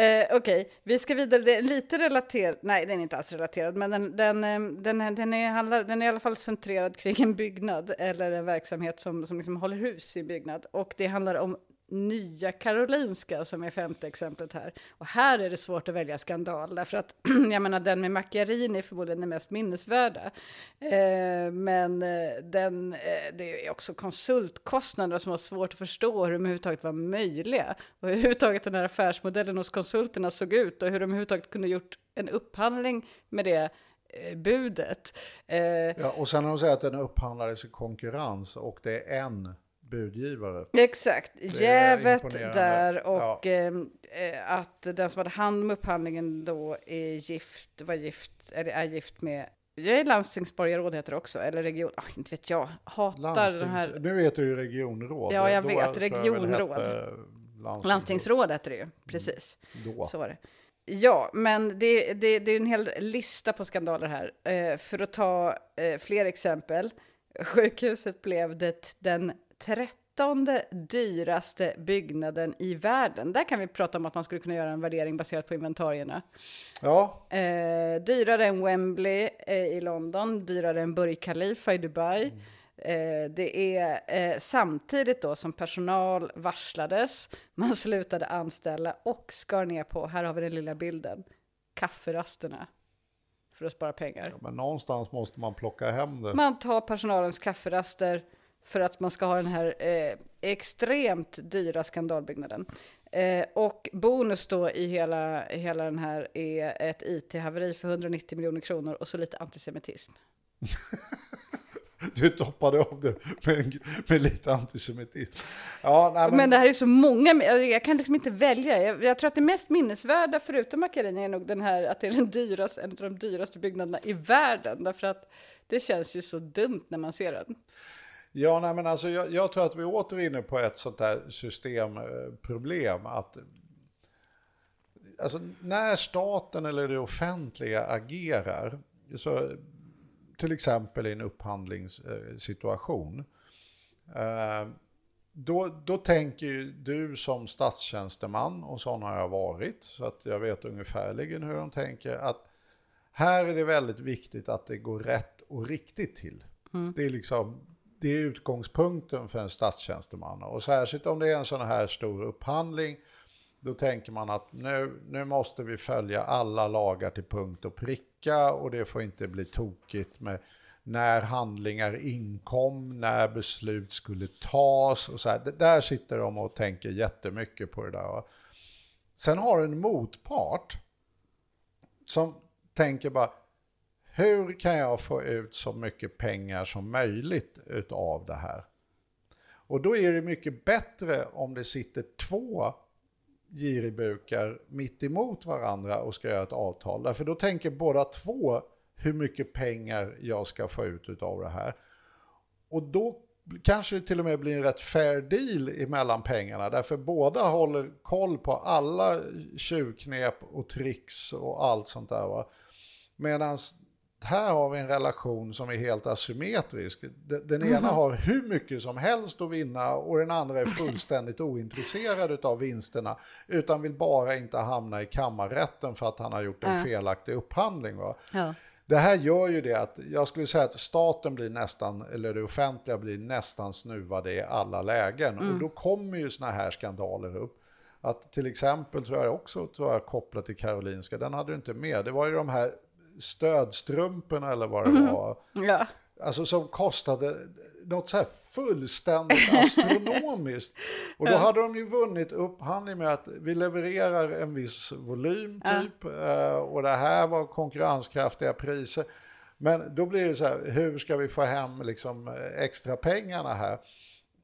Eh, Okej, vi ska vidare. Det är lite relaterad, nej den är inte alls relaterad, men den, den, eh, den, den, är, handlar, den är i alla fall centrerad kring en byggnad eller en verksamhet som, som liksom håller hus i byggnad. Och det handlar om Nya Karolinska som är femte exemplet här. Och här är det svårt att välja skandal, därför att [CLEARS THROAT] jag menar den med Macchiarini är förmodligen den mest minnesvärda. Eh, men eh, den, eh, det är också konsultkostnader som var svårt att förstå hur de överhuvudtaget var möjliga. Och hur överhuvudtaget den här affärsmodellen hos konsulterna såg ut och hur de överhuvudtaget kunde gjort en upphandling med det eh, budet. Eh, Ja, och sen har de sagt att den upphandlades i konkurrens och det är en budgivare. Exakt, är jävet där och Ja. ehm, eh, att den som hade hand om upphandlingen då är gift, var gift, eller är gift med, jag är landstingsborgarråd heter det också, eller region, ah, inte vet jag, hatar Landstings... den här, Nu heter det ju regionråd. Ja, jag Då vet, väl regionråd. landstingsråd. landstingsråd heter det ju, precis. Då. Så var det. Ja, men det, det, det är en hel lista på skandaler här. Eh, för att ta eh, fler exempel. [LAUGHS] Sjukhuset blev det den trettonde dyraste byggnaden i världen. Där kan vi prata om att man skulle kunna göra en värdering baserat på inventarierna. Ja, Eh, dyrare än Wembley eh, i London, dyrare än Burj Khalifa i Dubai. Eh, det är eh, samtidigt då som personal varslades, man slutade anställa och skar ner på, här har vi den lilla bilden, kafferasterna för att spara pengar. men någonstans måste man plocka hem det. Man tar personalens kafferaster för att man ska ha den här eh, extremt dyra skandalbyggnaden. Eh, och bonus då i hela, hela den här är ett IT-haveri för 190 miljoner kronor och så lite antisemitism. [LAUGHS] Du toppade av det med, med lite antisemitism. Ja, nej, Men, men, det här är så många, jag kan liksom inte välja. Jag, jag tror att det mest minnesvärda förutom Macchiarini är nog den här att det är den dyraste, en av de dyraste byggnaderna i världen. Därför att det känns ju så dumt när man ser den. Ja, nej, men alltså, jag, jag tror att vi är åter inne på ett sånt där systemproblem. Att, alltså, när staten eller det offentliga agerar, så, till exempel i en upphandlingssituation, eh, då, då tänker du som statstjänsteman, och sån har jag varit, så att jag vet ungefärligen hur de tänker, att här är det väldigt viktigt att det går rätt och riktigt till. Det är liksom det är utgångspunkten för en statstjänsteman. Och särskilt om det är en sån här stor upphandling, då tänker man att nu, nu måste vi följa alla lagar till punkt och pricka och det får inte bli tokigt med när handlingar inkom, när beslut skulle tas och så här. Där sitter de och tänker jättemycket på det där. Sen har du en motpart som tänker bara, hur kan jag få ut så mycket pengar som möjligt utav det här? Och då är det mycket bättre om det sitter två giribukar mitt emot varandra och ska göra ett avtal. Därför då tänker båda två hur mycket pengar jag ska få ut utav det här. Och då kanske det till och med blir en rätt fair deal emellan pengarna. Därför båda håller koll på alla tjuvknep och tricks och allt sånt där. Va? Medan här har vi en relation som är helt asymmetrisk. Den den ena har hur mycket som helst att vinna och den andra är [LAUGHS] fullständigt ointresserad av vinsterna. Utan vill bara inte hamna i kammarrätten för att han har gjort en Ja. felaktig upphandling. Va? Ja. Det här gör ju det att jag skulle säga att staten blir nästan, eller det offentliga blir nästan snuvade i alla lägen. Och då kommer ju såna här skandaler upp. Att till exempel tror jag också, tror jag kopplat till Karolinska, den hade du inte med. Det var ju de här stödstrumporna eller vad det var. Ja. Alltså som kostade något så här fullständigt [LAUGHS] astronomiskt. Och då hade de ju vunnit upphandling med att vi levererar en viss volym Ja. typ. eh, Och det här var konkurrenskraftiga priser. Men då blir det så här, hur ska vi få hem liksom extra pengarna här?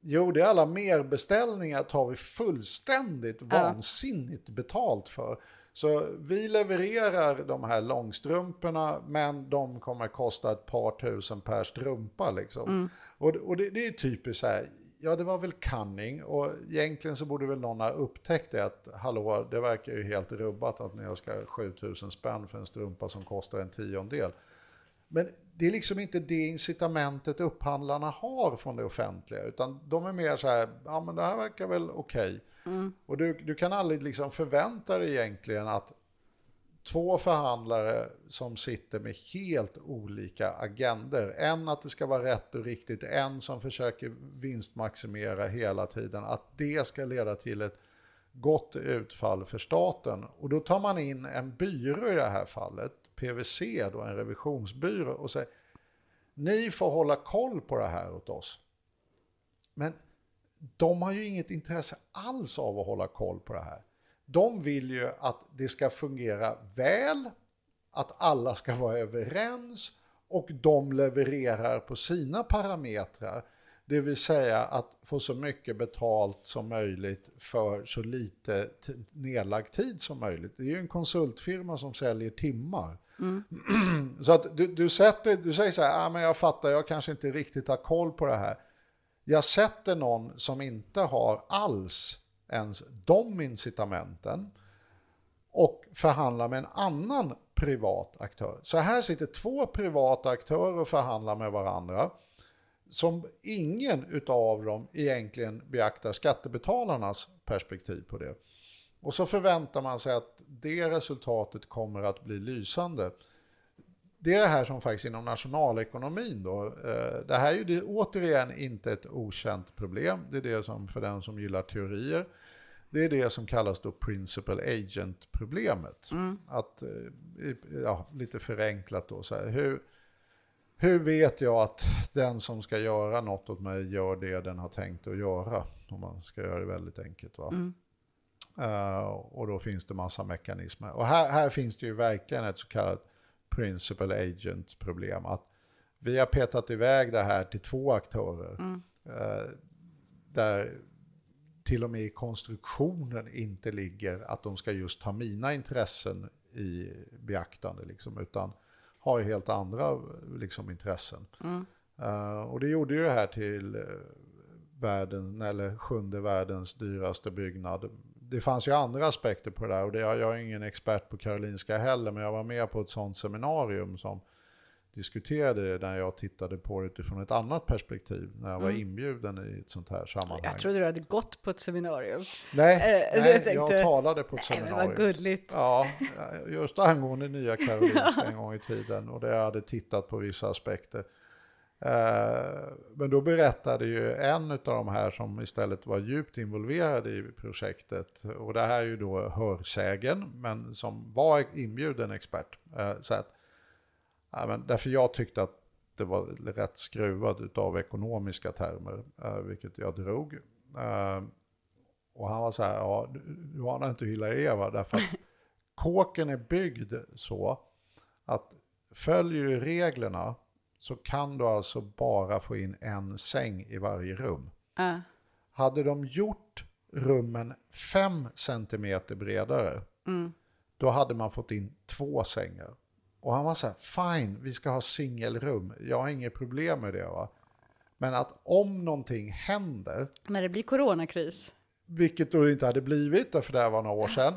Jo, det är alla merbeställningar tar vi fullständigt vansinnigt betalt för. Så vi levererar de här långstrumporna men de kommer kosta ett par tusen per strumpa liksom. Och, och det, det är typiskt så här, ja det var väl cunning och egentligen så borde väl någon ha upptäckt det att hallå, det verkar ju helt rubbat att ni ska ha 7000 spänn för en strumpa som kostar en tiondel. Men det är liksom inte det incitamentet upphandlarna har från det offentliga, utan de är mer så här, ja men det här verkar väl okej. Mm. Och du, du kan aldrig liksom förvänta dig egentligen att två förhandlare som sitter med helt olika agender. En att det ska vara rätt och riktigt, en som försöker vinstmaximera hela tiden. Att det ska leda till ett gott utfall för staten. Och då tar man in en byrå i det här fallet, PVC, då, en revisionsbyrå, och säger ni får hålla koll på det här åt oss. Men de har ju inget intresse alls av att hålla koll på det här. De vill ju att det ska fungera väl, att alla ska vara överens och de levererar på sina parametrar. Det vill säga att få så mycket betalt som möjligt för så lite nedlagd tid som möjligt. Det är ju en konsultfirma som säljer timmar. [CLEARS THROAT] så att du, du, sätter, du säger så här, ah, men jag fattar, jag kanske inte riktigt har koll på det här. Jag sätter någon som inte har alls ens de incitamenten och förhandlar med en annan privat aktör. Så här sitter två privata aktörer och förhandlar med varandra som ingen utav dem egentligen beaktar skattebetalarnas perspektiv på det. Och så förväntar man sig att det resultatet kommer att bli lysande. Det är det här som faktiskt inom nationalekonomin då, eh, det här är ju det, återigen inte ett okänt problem. Det är det som för den som gillar teorier, det är det som kallas då principal agent-problemet. Att, eh, ja, lite förenklat då, så här, hur, hur vet jag att den som ska göra något åt mig gör det den har tänkt att göra? Om man ska göra det väldigt enkelt. Va? Eh, och då finns det massa mekanismer. Och här, här finns det ju verkligen ett så kallat principal agent problem. Att vi har petat iväg det här till två aktörer. eh, där till och med i konstruktionen inte ligger att de ska just ha mina intressen i beaktande. Liksom, utan har ju helt andra liksom, intressen. Eh, och det gjorde ju det här till eh, världen, eller sjunde världens dyraste byggnad. Det fanns ju andra aspekter på det där och det, jag är ingen expert på Karolinska heller, men jag var med på ett sånt seminarium som diskuterade det när jag tittade på det utifrån ett annat perspektiv, när jag var inbjuden i ett sånt här sammanhang. Jag trodde du hade gått på ett seminarium. nej, Eh, nej jag tänkte- jag talade på ett Nej, seminarium. vad gulligt. Ja, just angående Nya [LAUGHS] Karolinska en gång i tiden och där jag hade tittat på vissa aspekter. Eh, Men då berättade ju en av de här som istället var djupt involverad i projektet, och det här är ju då hörsägen, men som var inbjuden expert. eh, Så att, ja, men därför jag tyckte att det var rätt skruvad av ekonomiska termer, eh, vilket jag drog. Och han var så här, ja, du, du anar inte hur illa det är va? Därför att [LAUGHS] kåken är byggd så att följer du reglerna så kan du alltså bara få in en säng i varje rum. Ja. Hade de gjort rummen 5 cm bredare, då hade man fått in två sängar. Och han var så här, fine, vi ska ha singelrum, jag har inget problem med det va. Men att om någonting händer, När det blir coronakris. vilket då inte hade blivit, för det här var några år sedan.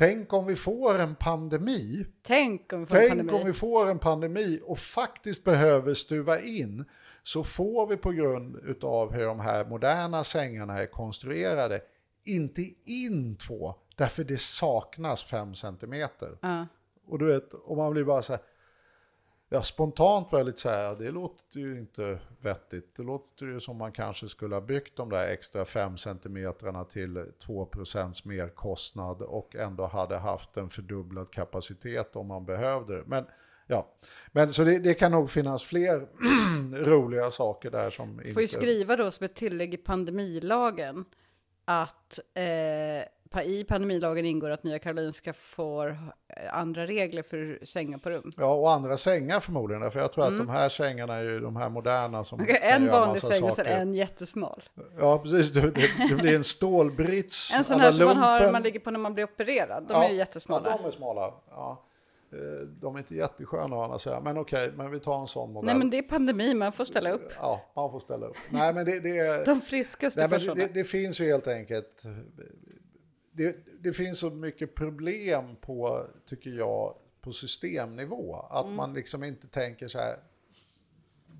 Tänk om vi får en pandemi, Tänk om vi får en tänk pandemi. om vi får en pandemi och faktiskt behöver stuva in, så får vi på grund av hur de här moderna sängarna är konstruerade, inte in två, därför det saknas fem centimeter. Ja. Och du vet, och man blir bara så här, ja spontant väldigt så här, det låter ju inte vettigt. Det låter ju som man kanske skulle ha byggt de där extra 5 centimetrarna till 2% merkostnad och ändå hade haft en fördubblad kapacitet om man behövde det. Men ja, men så det, det kan nog finnas fler [CLEARS THROAT] roliga saker där som Får inte... ju skriva då som ett tillägg i pandemilagen att eh, i pandemilagen ingår att Nya Karolinska får eh, andra regler för sängar på rum. Ja, och andra sängar förmodligen, för jag tror att de här sängarna är ju de här moderna som kan en vanlig säng och saker. en jättesmal. Ja, precis. Det, det, blir en stålbrits. En sån här som man har man ligger på när man blir opererad. De Ja, är ju jättesmala. Ja, de är smala. Ja. Eh, De är inte jättesköna å andra sidan, men okej, men vi tar en sån modell. Nej men det är pandemi, man får ställa upp. Ja, man får ställa upp. Nej, men det, det är... [LAUGHS] De friskaste Nej, sådana. det, det finns ju helt enkelt... Det, det finns så mycket problem på, tycker jag, på systemnivå. Att Mm. man liksom inte tänker så här,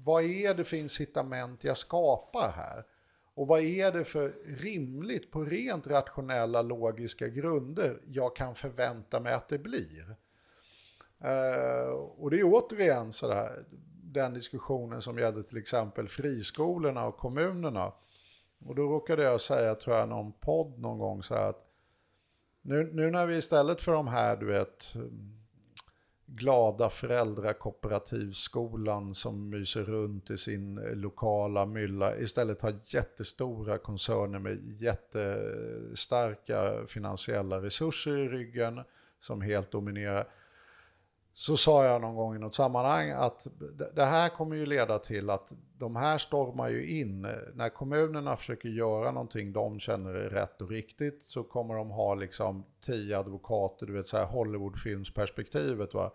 vad är det för incitament jag skapar här? Och vad är det för rimligt på rent rationella logiska grunder jag kan förvänta mig att det blir? Eh, och det är återigen så där, den diskussionen som gällde till exempel friskolorna och kommunerna. Och då råkade jag säga, tror jag, någon podd någon gång så här att nu, nu när vi istället för de här, du vet, glada föräldrakooperativskolan som myser runt i sin lokala mylla istället har jättestora koncerner med jättestarka finansiella resurser i ryggen som helt dominerar. Så sa jag någon gång i något sammanhang att det- här kommer ju leda till att de här stormar ju in. När kommunerna försöker göra någonting de känner är rätt och riktigt så kommer de ha liksom tio advokater, du vet så här Hollywoodfilmsperspektivet va.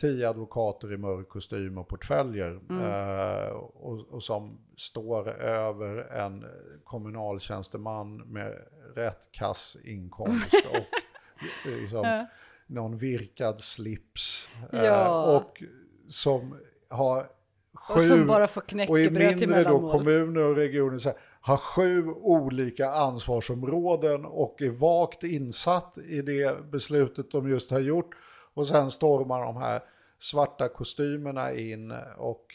Tio advokater i mörk kostym och portföljer eh, och, och som står över en kommunaltjänsteman med rätt kass inkomst [LAUGHS] och liksom, någon virkad slips. eh, Ja. och som har Och som bara får och i mindre då kommuner och regioner så här, har sju olika ansvarsområden och är vagt insatt i det beslutet de just har gjort. Och sen stormar de här svarta kostymerna in och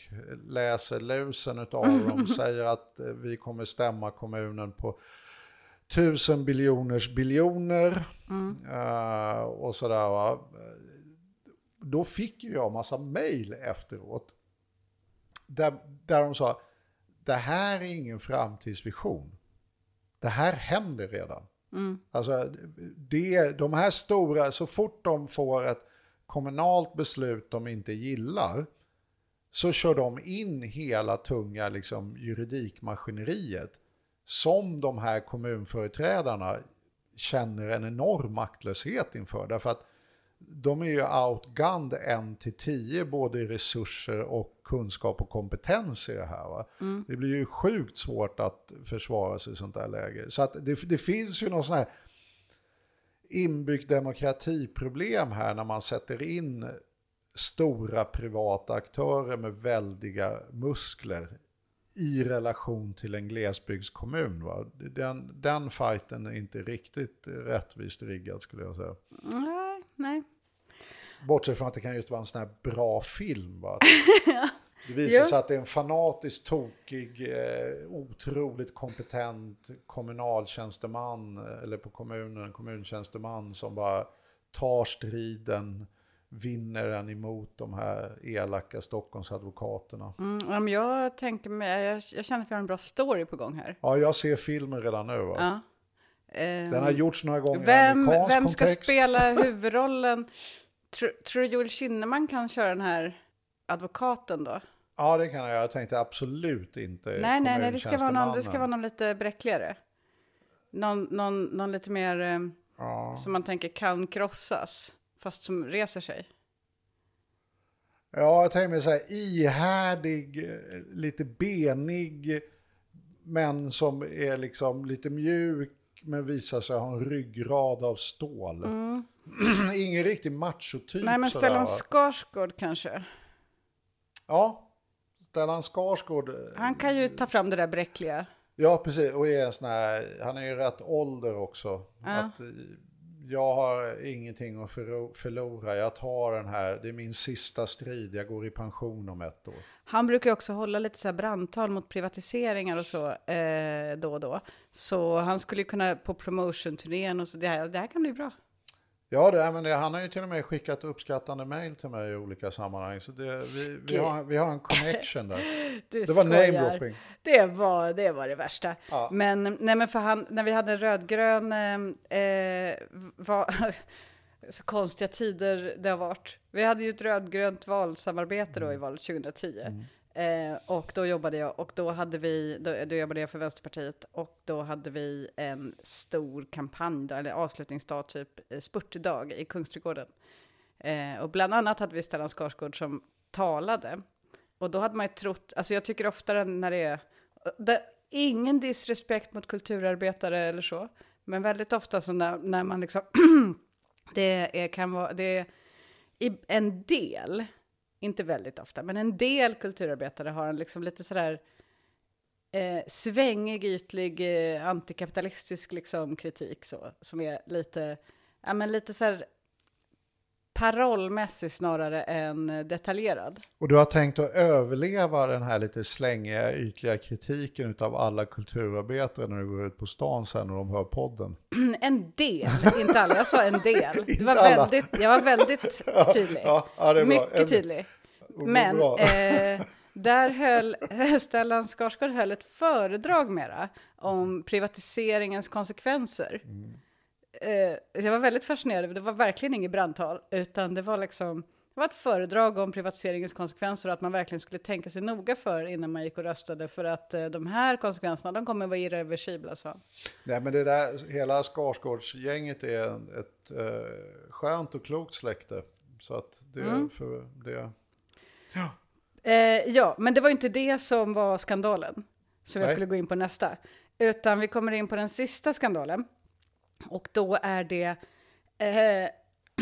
läser lusen utav dem, [LAUGHS] säger att eh, vi kommer stämma kommunen på tusen biljoners biljoner eh, och sådär va. Då fick ju jag massa mejl efteråt där, där de sa det här är ingen framtidsvision. Det här händer redan. Alltså, det, de här stora, så fort de får ett kommunalt beslut de inte gillar så kör de in hela tunga liksom, juridikmaskineriet som de här kommunföreträdarna känner en enorm maktlöshet inför. Därför att de är ju outgunned en till tio både i resurser och kunskap och kompetens i det här. Va? Det blir ju sjukt svårt att försvara sig i sånt där läge. Så att det, det finns ju någon sån här inbyggt demokratiproblem här när man sätter in stora privata aktörer med väldiga muskler i relation till en glesbygdskommun. Va? Den, den fighten är inte riktigt rättvist riggad skulle jag säga. Nej, nej. Bortsett från att det kan just vara en sån här bra film. Va? [LAUGHS] Det visar sig att det är en fanatiskt tokig, eh, otroligt kompetent kommunaltjänsteman, eh, eller på kommunen, en kommuntjänsteman som bara tar striden, vinner den emot de här elaka Stockholmsadvokaterna. Mm, jag tänker mig, jag, jag känner att vi har en bra story på gång här. Ja, jag ser filmen redan nu. Va? Ja. Ehm, Den har gjorts några gånger i vem, amerikansk vem ska kontext. spela huvudrollen? Tror, tror du Joel Kinnaman kan köra den här advokaten då? Ja, det kan jag. Jag tänkte absolut inte Nej, nej, nej, det ska, vara någon, det ska vara någon lite bräckligare. Någon, någon, någon lite mer eh, Ja. som man tänker kan krossas, fast som reser sig. Ja, jag tänker mig så här ihärdig, lite benig, men som är liksom lite mjuk, men visar sig ha en ryggrad av stål. [CLEARS THROAT] Ingen riktig machotyp. Mm. Nej, men Stellan? Skarsgård kanske. Ja, Stellan Skarsgård. eh, Han kan ju ta fram det där bräckliga. Ja, precis. Och är en sån här, han är ju rätt ålder också. Ja. Att, eh, jag har ingenting att förlora. Jag tar den här, det är min sista strid. Jag går i pension om ett år. Han brukar också hålla lite så här brandtal mot privatiseringar och så eh, då och då. Så han skulle kunna på promotion-turnén och så, det här, det här kan bli bra. Ja, det, men det, han har ju till och med skickat uppskattande mejl till mig i olika sammanhang. Så det, vi, vi, har, vi har en connection där. [LAUGHS] Det var skojar. namedropping. Det var, det var det värsta. Ja. Men, nej, men för han, när vi hade en rödgrön, eh, eh, var, [LAUGHS] så konstiga tider det har varit. Vi hade ju ett rödgrönt valsamarbete då i Mm. valet 2010. Eh, och då jobbade jag, och då hade vi, då, då jobbade jag för Vänsterpartiet, och då hade vi en stor kampanj, då, eller avslutningsdag, typ eh, spurtdag i Kungsträdgården. Eh, och bland annat hade vi Stellan Skarsgård som talade. Och då hade man ju trott, alltså jag tycker oftare när det är, eh, det, ingen disrespekt mot kulturarbetare eller så, men väldigt ofta så när, när man liksom, [CLEARS THROAT] det är, kan vara, det är i en del, inte väldigt ofta, men en del kulturarbetare har en liksom lite sådär eh, svängig, ytlig, eh, antikapitalistisk liksom kritik så, som är lite, ja men lite såhär parollmässig snarare än eh, detaljerad. Och du har tänkt att överleva den här lite slängiga, ytliga kritiken av alla kulturarbetare när du går ut på stan sen och de hör podden. [CLEARS THROAT] En del, inte alla, jag sa en del. [LAUGHS] Det var väldigt, jag var väldigt [LAUGHS] tydlig. Ja, ja, bra. Mycket tydlig. Men eh, där höll [LAUGHS] Stellan Skarsgård höll ett föredrag mera om privatiseringens konsekvenser. Mm. Eh, jag var väldigt fascinerad, det var verkligen inget brandtal, utan det var liksom det var ett föredrag om privatiseringens konsekvenser och att man verkligen skulle tänka sig noga för innan man gick och röstade för att eh, de här konsekvenserna, de kommer vara irreversibla, sa. Nej, men det där, hela Skarsgårdsgänget är ett eh, skönt och klokt släkte. Så att det, Mm. för det, Eh, ja, men det var inte det som var skandalen, som jag Nej. skulle gå in på nästa. Utan vi kommer in på den sista skandalen. Och då är det eh,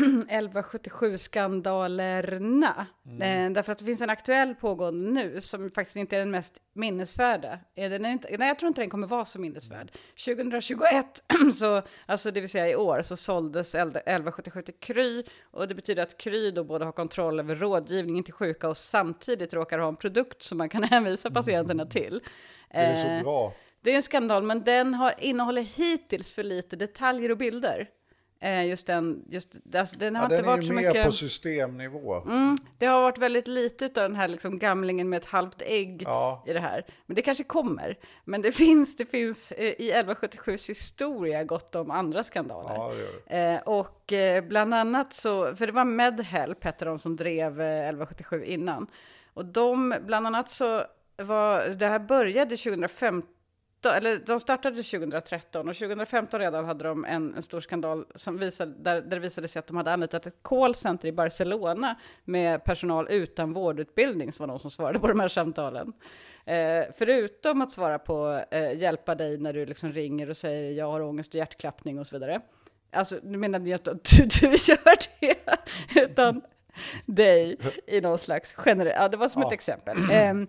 [CLEARS THROAT] 1177-skandalerna. Eh, därför att det finns en aktuell pågående nu som faktiskt inte är den mest minnesvärda. Är den inte, nej, jag tror inte den kommer vara så minnesvärd. 2021, [CLEARS THROAT] så, alltså det vill säga i år, så såldes 1177 till Kry. Och det betyder att Kry då både har kontroll över rådgivningen till sjuka och samtidigt råkar ha en produkt som man kan [LAUGHS] hänvisa patienterna till. det är Eh, så bra. Det är en skandal, men den har, innehåller hittills för lite detaljer och bilder. Eh, just den, just, alltså, den har Ja, inte den är varit ju så mer mycket... på systemnivå. Mm, det har varit väldigt lite av den här liksom gamlingen med ett halvt ägg Ja. i det här. Men det kanske kommer. Men det [LAUGHS] finns, det finns eh, i 1177s historia gott om andra skandaler. Ja, det det. Eh, och bland annat så, för det var Medhelp hette de som drev eh, 1177 innan. Och de, bland annat så var, det här började 2015, eller de startade 2013 och 2015 redan hade de en, en stor skandal som visade, där, där det visade sig att de hade anlitat ett callcenter i Barcelona med personal utan vårdutbildning som var de som svarade på de här samtalen. Eh, förutom att svara på eh, hjälpa dig när du liksom ringer och säger jag har ångest och hjärtklappning och så vidare. Alltså, nu menar att du, du gör det, utan dig i någon slags generell, ja det var som ett Ja. exempel. Ehm,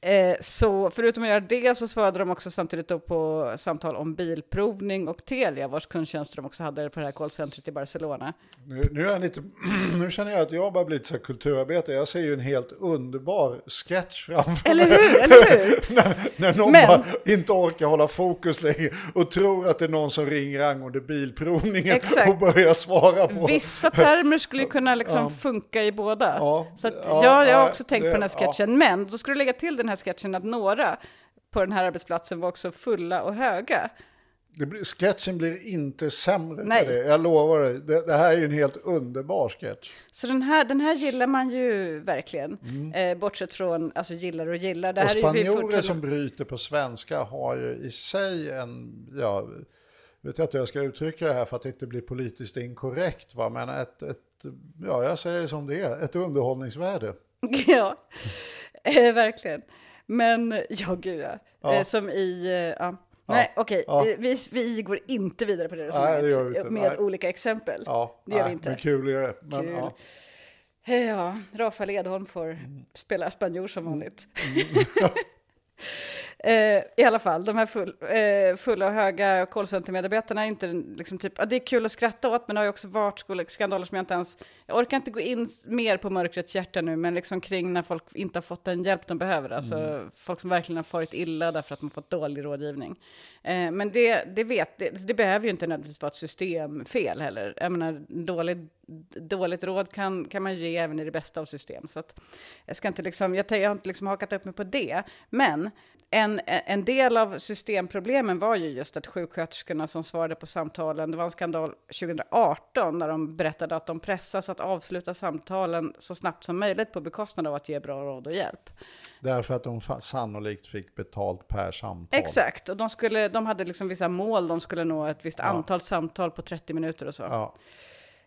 eh, så förutom att göra det så svarade de också samtidigt på samtal om bilprovning och Telia, vars kundtjänster de också hade på det här callcentret i Barcelona. Nu, nu, är lite, [CLEARS THROAT] nu känner jag att jag bara blivit så här kulturarbetare. Jag ser ju en helt underbar sketch framför Eller mig. hur, [LAUGHS] eller hur? när, när någon Men- bara inte orkar hålla fokus längre och tror att det är någon som ringer angående bilprovningen Exakt. och börjar svara på. Vissa termer skulle ju kunna liksom Ja. funka i båda. Ja, så att, ja, ja, jag har ja, också tänkt det- på den här sketchen, men då ska du lägga till den här sketchen att några på den här arbetsplatsen var också fulla och höga. Det blir, sketchen blir inte sämre Nej. det, jag lovar dig. Det, det här är ju en helt underbar sketch. Så den här, den här gillar man ju verkligen, eh, bortsett från alltså gillar och gillar. Det Mm. Och spanjorer som bryter på svenska har ju i sig en, ja, vet jag inte hur jag ska uttrycka det här för att det inte blir politiskt inkorrekt, va? men ett, ett, ja jag säger det som det är, ett underhållningsvärde. [LAUGHS] Ja, [LAUGHS] verkligen. Men, ja gud ja. Ja. Eh, som i, eh, ja. Nej, okej, Ja. eh, vi, vi går inte vidare på det vi resonemanget med Nej. olika exempel. Ja, Det gör vi nej, inte. Men kul är det. Men, Kul. Ja. Eh, Ja, Rafael Edholm får Mm. spela spanjor som vanligt. [LAUGHS] [LAUGHS] eh, I alla fall, de här full, eh, fulla och höga callcenter-medarbetarna är inte liksom typ, ja, det är kul att skratta åt, men det har ju också varit skandaler som jag inte ens, jag orkar inte gå in mer på mörkrets hjärta nu, men liksom kring när folk inte har fått den hjälp de behöver, alltså Mm. folk som verkligen har farit illa därför att de har fått dålig rådgivning. Eh, men det, det, vet, det, det behöver ju inte nödvändigtvis vara ett systemfel heller. Jag menar, dåligt, dåligt råd kan, kan man ge även i det bästa av system. Så att jag, ska inte liksom, jag, jag har inte liksom hakat upp mig på det. Men en, en del av systemproblemen var ju just att sjuksköterskorna som svarade på samtalen, det var en skandal 2018 när de berättade att de pressas att avsluta samtalen så snabbt som möjligt på bekostnad av att ge bra råd och hjälp. Därför att de sannolikt fick betalt per samtal. Exakt, och de, skulle, de hade liksom vissa mål, de skulle nå ett visst ja. antal samtal på 30 minuter och så. Ja.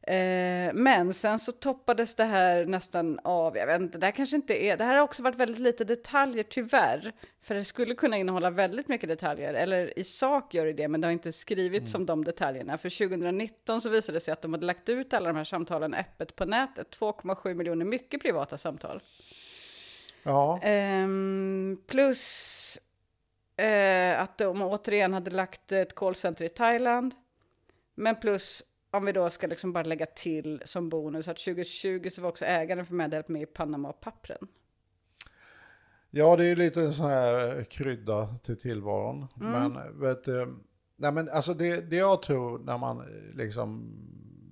Eh, men sen så toppades det här nästan av, jag vet inte, det här kanske inte är, det här har också varit väldigt lite detaljer tyvärr, för det skulle kunna innehålla väldigt mycket detaljer, eller i sak gör det det, men det har inte skrivits mm. om de detaljerna. För 2019 så visade det sig att de hade lagt ut alla de här samtalen öppet på nätet, 2,7 miljoner mycket privata samtal. Ja. Eh, plus eh, att de återigen hade lagt ett callcenter i Thailand, men plus om vi då ska liksom bara lägga till som bonus att 2020 så var också ägaren för Medhjälp med i Panama-pappren. Ja, det är lite en sån här krydda till tillvaron. Mm. Men vet du, nej men alltså det, det jag tror när man liksom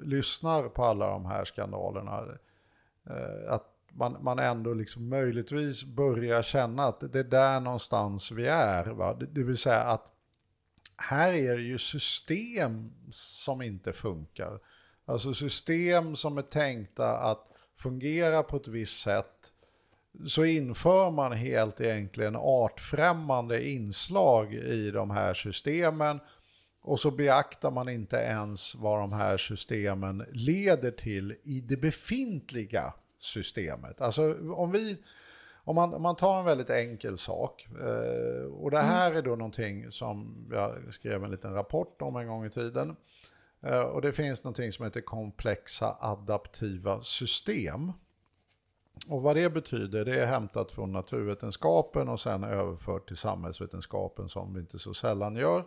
lyssnar på alla de här skandalerna, eh, att man, man ändå liksom möjligtvis börjar känna att det är där någonstans vi är. Va? Det, det vill säga att här är det ju system som inte funkar. Alltså system som är tänkta att fungera på ett visst sätt. Så inför man helt egentligen artfrämmande inslag i de här systemen. Och så beaktar man inte ens vad de här systemen leder till i det befintliga systemet. Alltså om vi om man, om man tar en väldigt enkel sak, eh, och det mm. här mm. är då någonting som jag skrev en liten rapport om en gång i tiden. Eh, och det finns någonting som heter komplexa adaptiva system. Och vad det betyder, det är hämtat från naturvetenskapen och sen överfört till samhällsvetenskapen som vi inte så sällan gör.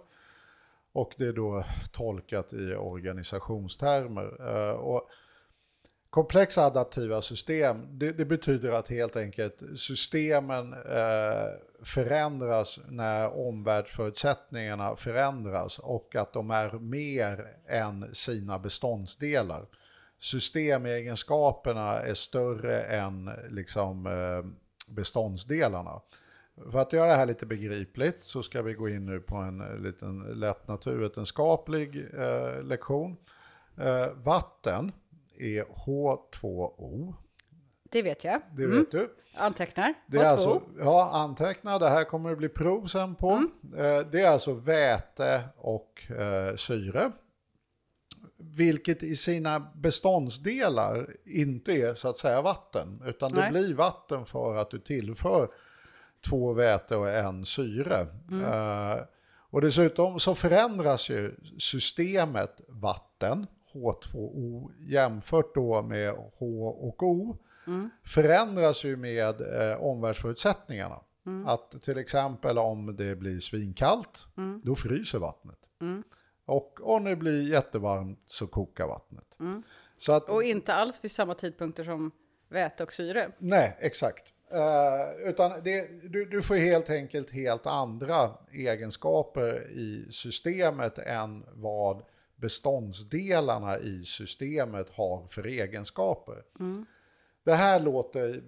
Och det är då tolkat i organisationstermer. Eh, och Komplexa adaptiva system, det, det, betyder att helt enkelt systemen eh, förändras när omvärldsförutsättningarna förändras och att de är mer än sina beståndsdelar. Systemegenskaperna är större än liksom, eh, beståndsdelarna. För att göra det här lite begripligt så ska vi gå in nu på en eh, liten lätt naturvetenskaplig eh, lektion. Eh, vatten är H2O. Det vet jag. Det mm. vet du. Antecknar. Det är alltså, ja, anteckna. Det här kommer det bli prov sen på. Mm. Eh, det är alltså väte och eh, syre. Vilket i sina beståndsdelar inte är så att säga vatten. Utan Nej. det blir vatten för att du tillför två väte och en syre. Mm. Uh, och dessutom så förändras ju systemet vatten H2O jämfört då med H och O mm. förändras ju med eh, omvärldsförutsättningarna. Mm. Att till exempel om det blir svinkallt, mm. då fryser vattnet. Mm. Och om det blir jättevarmt så kokar vattnet. Mm. Så att, och inte alls vid samma tidpunkter som väte och syre. Nej, exakt. Uh, utan det, du, du, får helt enkelt helt andra egenskaper i systemet än vad beståndsdelarna i systemet har för egenskaper. Mm. Det här låter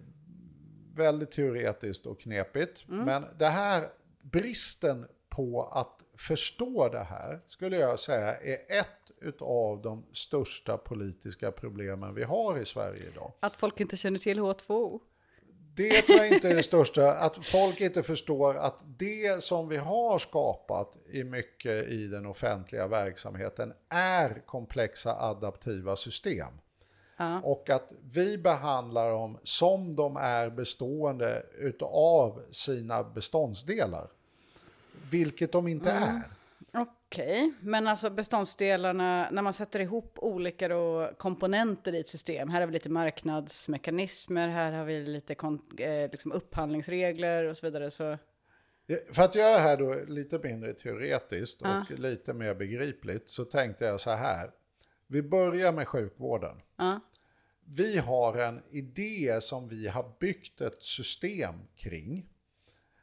väldigt teoretiskt och knepigt, mm. men det här bristen på att förstå det här skulle jag säga är ett av de största politiska problemen vi har i Sverige idag. Att folk inte känner till H2O? Det tror jag inte är det största, att folk inte förstår att det som vi har skapat i mycket i den offentliga verksamheten är komplexa adaptiva system. Ja. Och att vi behandlar dem som de är bestående utav sina beståndsdelar. Vilket de inte mm. är. Okej, okay. men alltså beståndsdelarna, när man sätter ihop olika då, komponenter i ett system, här har vi lite marknadsmekanismer, här har vi lite eh, liksom upphandlingsregler och så vidare. Så... För att göra det här då lite mindre teoretiskt och uh. lite mer begripligt så tänkte jag så här. Vi börjar med sjukvården. Uh. Vi har en idé som vi har byggt ett system kring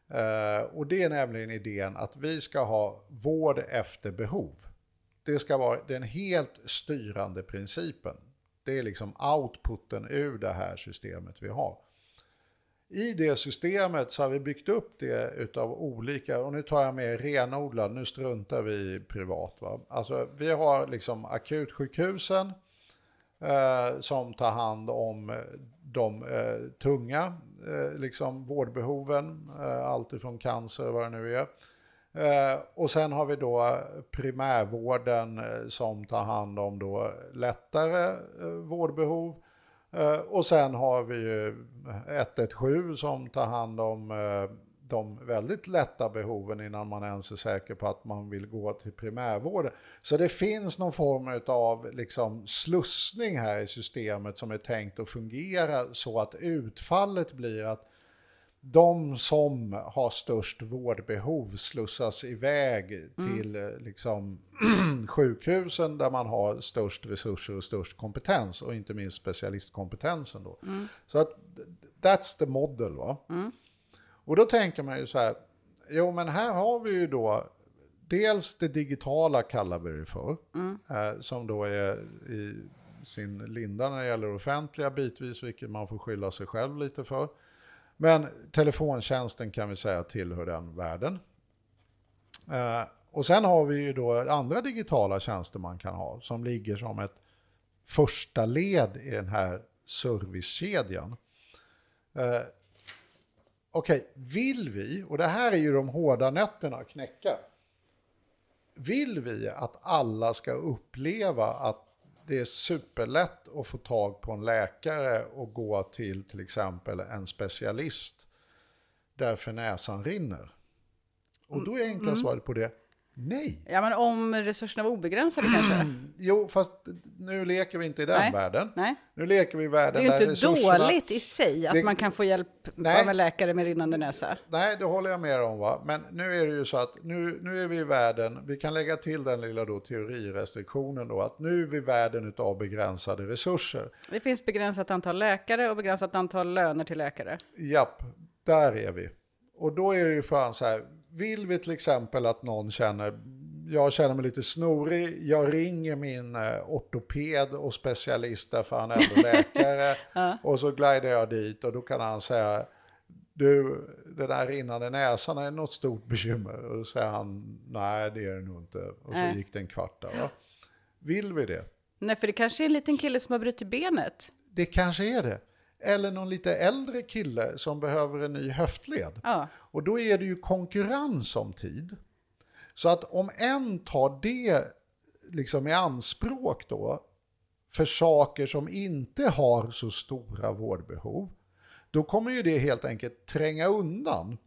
Eh, och det är nämligen idén att vi ska ha vård efter behov. Det ska vara den helt styrande principen. Det är liksom outputen ur det här systemet vi har. I det systemet så har vi byggt upp det utav olika, och nu tar jag med renodlad, nu struntar vi i privat. Va? Alltså vi har liksom akutsjukhusen eh, som tar hand om de eh, tunga eh, liksom vårdbehoven, eh, allt ifrån cancer och vad det nu är. Eh, och sen har vi då primärvården eh, som tar hand om då lättare eh, vårdbehov. Eh, och sen har vi ju 117 som tar hand om eh, de väldigt lätta behoven innan man ens är säker på att man vill gå till primärvården. Så det finns någon form av liksom slussning här i systemet som är tänkt att fungera så att utfallet blir att de som har störst vårdbehov slussas iväg till eh, liksom, [CLEARS THROAT] sjukhusen där man har störst resurser och störst kompetens och inte minst specialistkompetensen. Då. Så att that's the model. Va? Och då tänker man ju så här, jo men här har vi ju då dels det digitala kallar vi det för, eh, som då är i sin linda när det gäller offentliga bitvis, vilket man får skylla sig själv lite för. Men telefontjänsten kan vi säga tillhör den världen. Eh, och sen har vi ju då andra digitala tjänster man kan ha som ligger som ett första led i den här servicekedjan. Eh, Okej, vill vi, och det här är ju de hårda nötterna att knäcka. Vill vi att alla ska uppleva att det är superlätt att få tag på en läkare och gå till till exempel en specialist därför näsan rinner? Och då är enkla svaret på det nej. Ja, men om resurserna var obegränsade kanske? [CLEARS THROAT] Jo, fast nu leker vi inte i den Nej. världen. Nej. Nu leker vi i Det är världen ju där inte resurserna... dåligt i sig att Det- man kan få hjälp Nej. av en läkare med rinnande näsa. Nej, det håller jag med om. Va? Men nu är det ju så att nu, nu är vi i världen, vi kan lägga till den lilla då teorirestriktionen då, att nu är vi i världen av begränsade resurser. Det finns begränsat antal läkare och begränsat antal löner till läkare. Japp, där är vi. Och då är det ju fan så här, vill vi till exempel att någon känner, jag känner mig lite snorig, jag ringer min eh, ortoped och specialist därför han är ändå [LAUGHS] läkare. Och så glider jag dit och då kan han säga, du, den där rinnande näsan är något stort bekymmer. Och då säger han, nej det är det nog inte. Och så Nej. gick det en kvart där. Va? Vill vi det? Nej, för det kanske är en liten kille som har brutit benet. Det kanske är det. Eller någon lite äldre kille som behöver en ny höftled. Ja. Och då är det ju konkurrens om tid. Så att om en tar det liksom i anspråk då för saker som inte har så stora vårdbehov, då kommer ju det helt enkelt tränga undan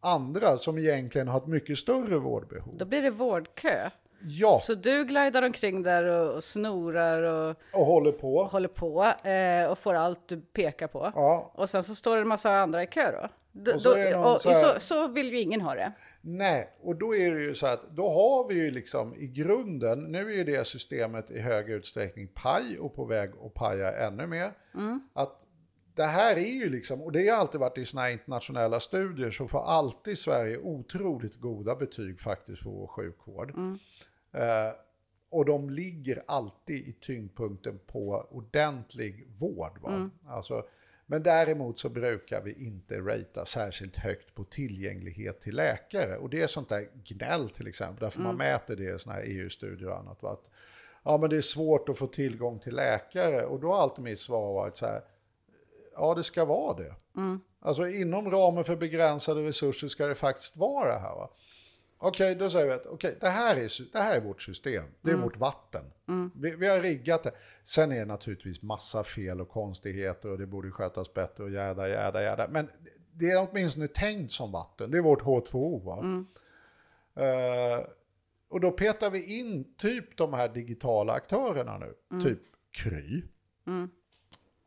andra som egentligen har ett mycket större vårdbehov. Då blir det vårdkö. Ja, Så du glidar omkring där och, och snorar och och håller på. håller på eh, och får allt du pekar på. Ja, Och sen så står det en massa andra i kö då. Och så då och så här- så, så vill ju ingen ha det. Nej, och då är det ju så att då har vi ju liksom i grunden, nu är ju det systemet i hög utsträckning paj och på väg att paja ännu mer. Att det här är ju liksom, och det har alltid varit i sådana här internationella studier så får alltid Sverige otroligt goda betyg faktiskt för vår sjukvård. Eh, och de ligger alltid i tyngdpunkten på ordentlig vård. Va? Alltså, men däremot så brukar vi inte ratea särskilt högt på tillgänglighet till läkare. Och det är sånt där gnäll till exempel, därför man mäter det i såna här EU-studier och annat. Va? Att, ja men det är svårt att få tillgång till läkare. Och då har alltid mitt svar varit så här, ja det ska vara det. Alltså inom ramen för begränsade resurser ska det faktiskt vara det här. Va? Okej, då säger vi att okej, det, här är, det här är vårt system. Det är vårt vatten. Vi, vi har riggat det. Sen är det naturligtvis massa fel och konstigheter och det borde skötas bättre och jäda, jäda, jäda. Men det är åtminstone tänkt som vatten. Det är vårt H2O. Va? Eh, och då petar vi in typ de här digitala aktörerna nu. Typ Kry.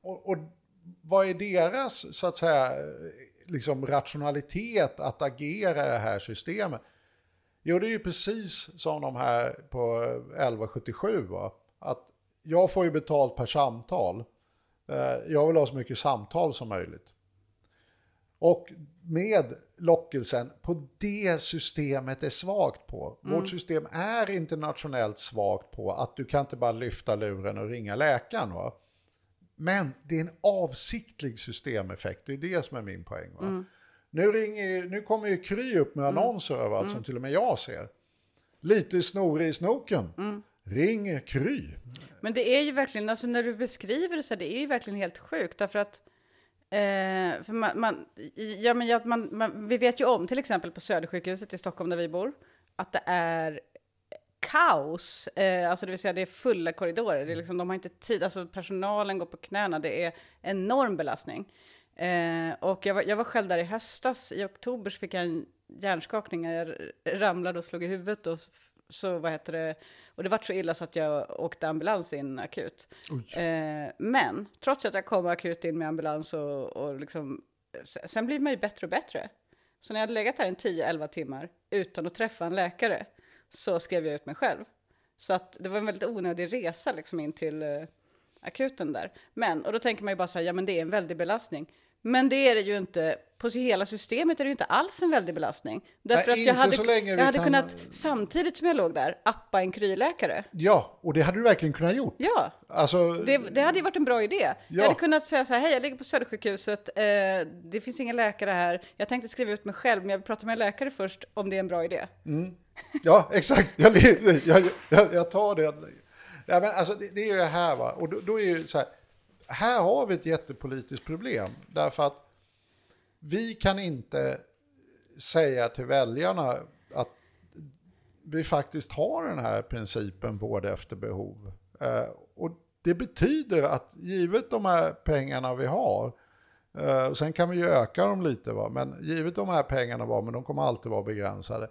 Och, och vad är deras, så att säga, liksom rationalitet att agera i det här systemet? Jo, det är ju precis som de här på 1177. Va? Att jag får ju betalt per samtal. Eh, Jag vill ha så mycket samtal som möjligt. Och med lockelsen på det systemet är svagt på. Vårt system är internationellt svagt på att du kan inte bara lyfta luren och ringa läkaren. Va? Men det är en avsiktlig systemeffekt, det är det som är min poäng. Va? Nu, ringer, nu kommer ju Kry upp med annonser överallt som till och med jag ser. Lite snorig i snoken. Ring Kry. Men det är ju verkligen, alltså när du beskriver det så här, det är ju verkligen helt sjukt därför att eh, för man, man, ja, men ja, man, man, vi vet ju om, till exempel på Södersjukhuset i Stockholm där vi bor, att det är kaos, eh, alltså det vill säga det är fulla korridorer, det är liksom, de har inte tid, alltså personalen går på knäna, det är enorm belastning. Eh, och jag var, jag var själv där i höstas, i oktober så fick jag en hjärnskakning, jag ramlade och slog i huvudet och så vad heter det, och det var så illa så att jag åkte ambulans in akut. Eh, men trots att jag kom akut in med ambulans och, och liksom, se- sen blir man ju bättre och bättre. Så när jag hade legat här en 10-11 timmar utan att träffa en läkare så skrev jag ut mig själv. Så att det var en väldigt onödig resa liksom in till eh, akuten där. Men, och då tänker man ju bara så här, ja men det är en väldig belastning. Men det är det ju inte, på hela systemet är det ju inte alls en väldig belastning. Därför Nej, att jag hade, jag hade kan- kunnat, samtidigt som jag låg där, appa en kryläkare. Ja, och det hade du verkligen kunnat gjort. Ja, Alltså, det, det hade ju varit en bra idé. Jag Ja. hade kunnat säga så här, hej jag ligger på Södersjukhuset, eh, det finns ingen läkare här, jag tänkte skriva ut mig själv, men jag vill prata med en läkare först om det är en bra idé. Ja, [LAUGHS] exakt. Jag, [LAUGHS] jag, jag, jag tar det. Ja, men alltså, det, det är ju det här, va? och då, då är ju så här, här har vi ett jättepolitiskt problem. Därför att vi kan inte säga till väljarna att vi faktiskt har den här principen vård efter behov. Eh, och det betyder att givet de här pengarna vi har, eh, sen kan vi ju öka dem lite, va? men givet de här pengarna, va? men de kommer alltid vara begränsade,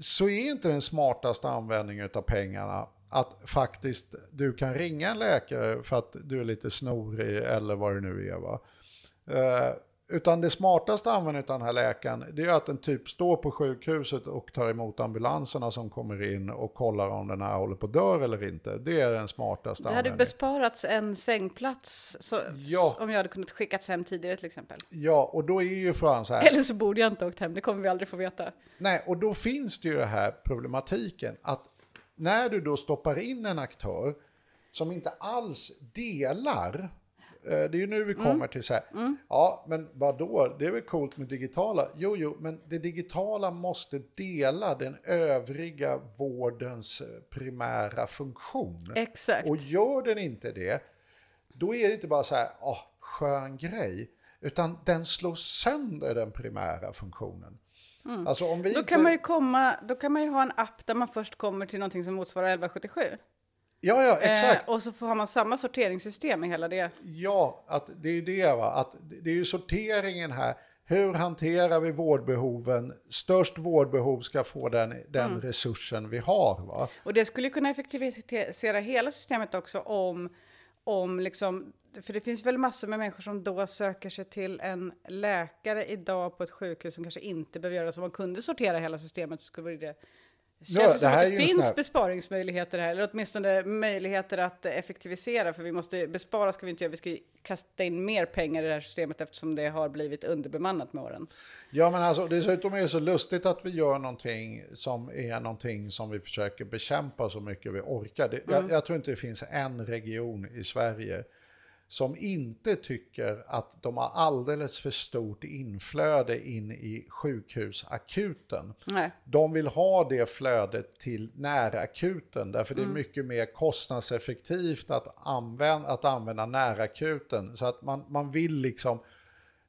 så är inte den smartaste användningen av pengarna att faktiskt du kan ringa en läkare för att du är lite snorig eller vad det nu är. Va? Eh, utan det smartaste användningen av den här läkaren det är att den typ står på sjukhuset och tar emot ambulanserna som kommer in och kollar om den här håller på att dö eller inte. Det är den smartaste Det hade användningen. besparats en sängplats så, Ja. om jag hade kunnat skickas hem tidigare till exempel. Ja, och då är ju frågan så här. Eller så borde jag inte åkt hem, det kommer vi aldrig få veta. Nej, och då finns det ju det här problematiken att när du då stoppar in en aktör som inte alls delar, eh, det är ju nu vi kommer till så här, ja men vadå, det är väl coolt med digitala, jo jo, men det digitala måste dela den övriga vårdens eh, primära funktion. Exakt. Och gör den inte det, då är det inte bara så här, ah, skön grej, utan den slår sönder den primära funktionen. Alltså om vi Mm. Då kan, man ju komma, då kan man ju ha en app där man först kommer till någonting som motsvarar 1177. Ja, ja, exakt. Eh, och så får har man samma sorteringssystem i hela det. Ja, att det är ju det va, att det är ju sorteringen här. Hur hanterar vi vårdbehoven? Störst vårdbehov ska få den, den Mm. resursen vi har va. Och det skulle kunna effektivisera hela systemet också om, om liksom, för det finns väl massor med människor som då söker sig till en läkare idag på ett sjukhus som kanske inte behöver göra det. Så om man kunde sortera hela systemet så skulle det Känns Ja, det det som att det finns här- besparingsmöjligheter här, eller åtminstone möjligheter att effektivisera, för vi måste bespara ska vi inte göra, vi ska ju kasta in mer pengar i det här systemet eftersom det har blivit underbemannat med åren. Ja, men alltså dessutom är det så lustigt att vi gör någonting som är någonting som vi försöker bekämpa så mycket vi orkar. Det, jag, jag tror inte det finns en region i Sverige som inte tycker att de har alldeles för stort inflöde in i sjukhusakuten. Nej. De vill ha det flödet till närakuten därför det är mycket mer kostnadseffektivt att använda, att använda närakuten. Så att man, man vill liksom,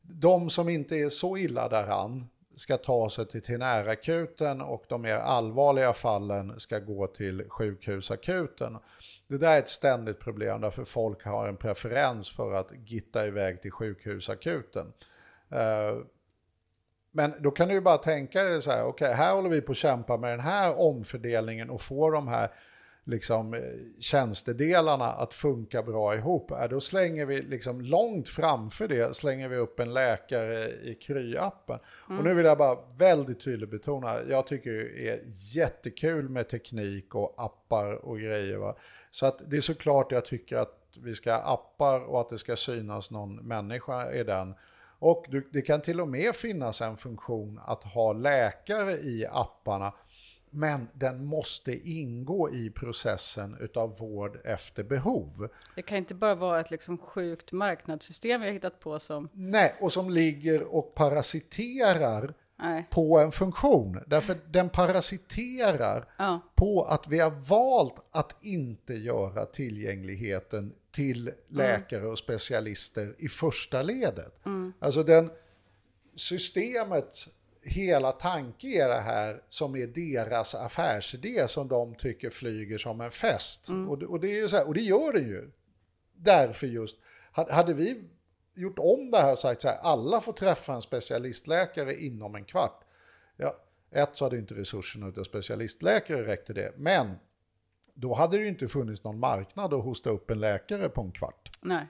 de som inte är så illa däran ska ta sig till, till närakuten och de mer allvarliga fallen ska gå till sjukhusakuten. Det där är ett ständigt problem därför folk har en preferens för att gitta iväg till sjukhusakuten. Eh, men då kan du ju bara tänka dig så här, okej, här håller vi på att kämpa med den här omfördelningen och få de här liksom, eh, tjänstedelarna att funka bra ihop. Då slänger vi liksom långt framför det, slänger vi upp en läkare i Kry-appen. Och nu vill jag bara väldigt tydligt betona, jag tycker det är jättekul med teknik och appar och grejer. Va? Så att det är såklart jag tycker att vi ska ha appar och att det ska synas någon människa i den. Och det kan till och med finnas en funktion att ha läkare i apparna men den måste ingå i processen utav vård efter behov. Det kan inte bara vara ett liksom sjukt marknadssystem vi har hittat på som... Nej, och som ligger och parasiterar Nej. på en funktion. Därför den parasiterar Ja. på att vi har valt att inte göra tillgängligheten till läkare och specialister i första ledet. Alltså den systemets hela tanke är det här som är deras affärsidé som de tycker flyger som en fest. Och, det- och, det är ju så här, och det gör den ju. Därför just, hade hade vi gjort om det här och sagt så här, alla får träffa en specialistläkare inom en kvart. Ja, ett så hade inte resurserna utav specialistläkare räckt till det, men då hade det ju inte funnits någon marknad att hosta upp en läkare på en kvart. Nej.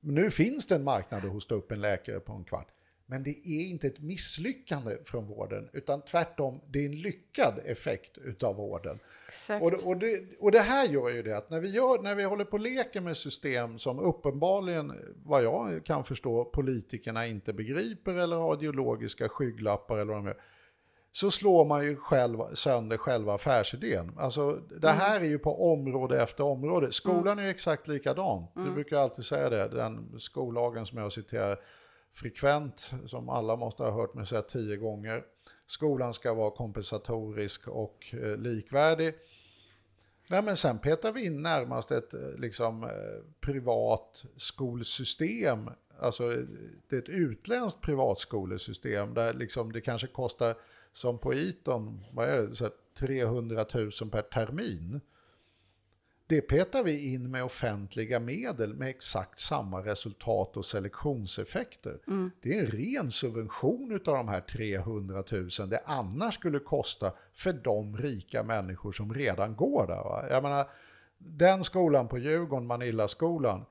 Nu finns det en marknad att hosta upp en läkare på en kvart. Men det är inte ett misslyckande från vården, utan tvärtom, det är en lyckad effekt utav vården. Exakt. Och, och, det, och det här gör ju det att när vi, gör, när vi håller på och leker med system som uppenbarligen, vad jag kan förstå, politikerna inte begriper eller har ideologiska skygglappar eller vad de gör, så slår man ju själv, sönder själva affärsidén. Alltså, det här är ju på område efter område. Skolan är ju exakt likadan. Du brukar alltid säga det, den skollagen som jag citerar frekvent, som alla måste ha hört mig säga tio gånger. Skolan ska vara kompensatorisk och eh, likvärdig. Nej, men sen petar vi in närmast ett eh, liksom, eh, privat skolsystem. Alltså eh, det är ett utländskt privatskolesystem där liksom det kanske kostar som på Eton, vad är det, så här 300 000 per termin. Det petar vi in med offentliga medel med exakt samma resultat och selektionseffekter. Det är en ren subvention av de här 300 000 det annars skulle kosta för de rika människor som redan går där. Va? Jag menar, den skolan på Djurgården, Manillaskolan,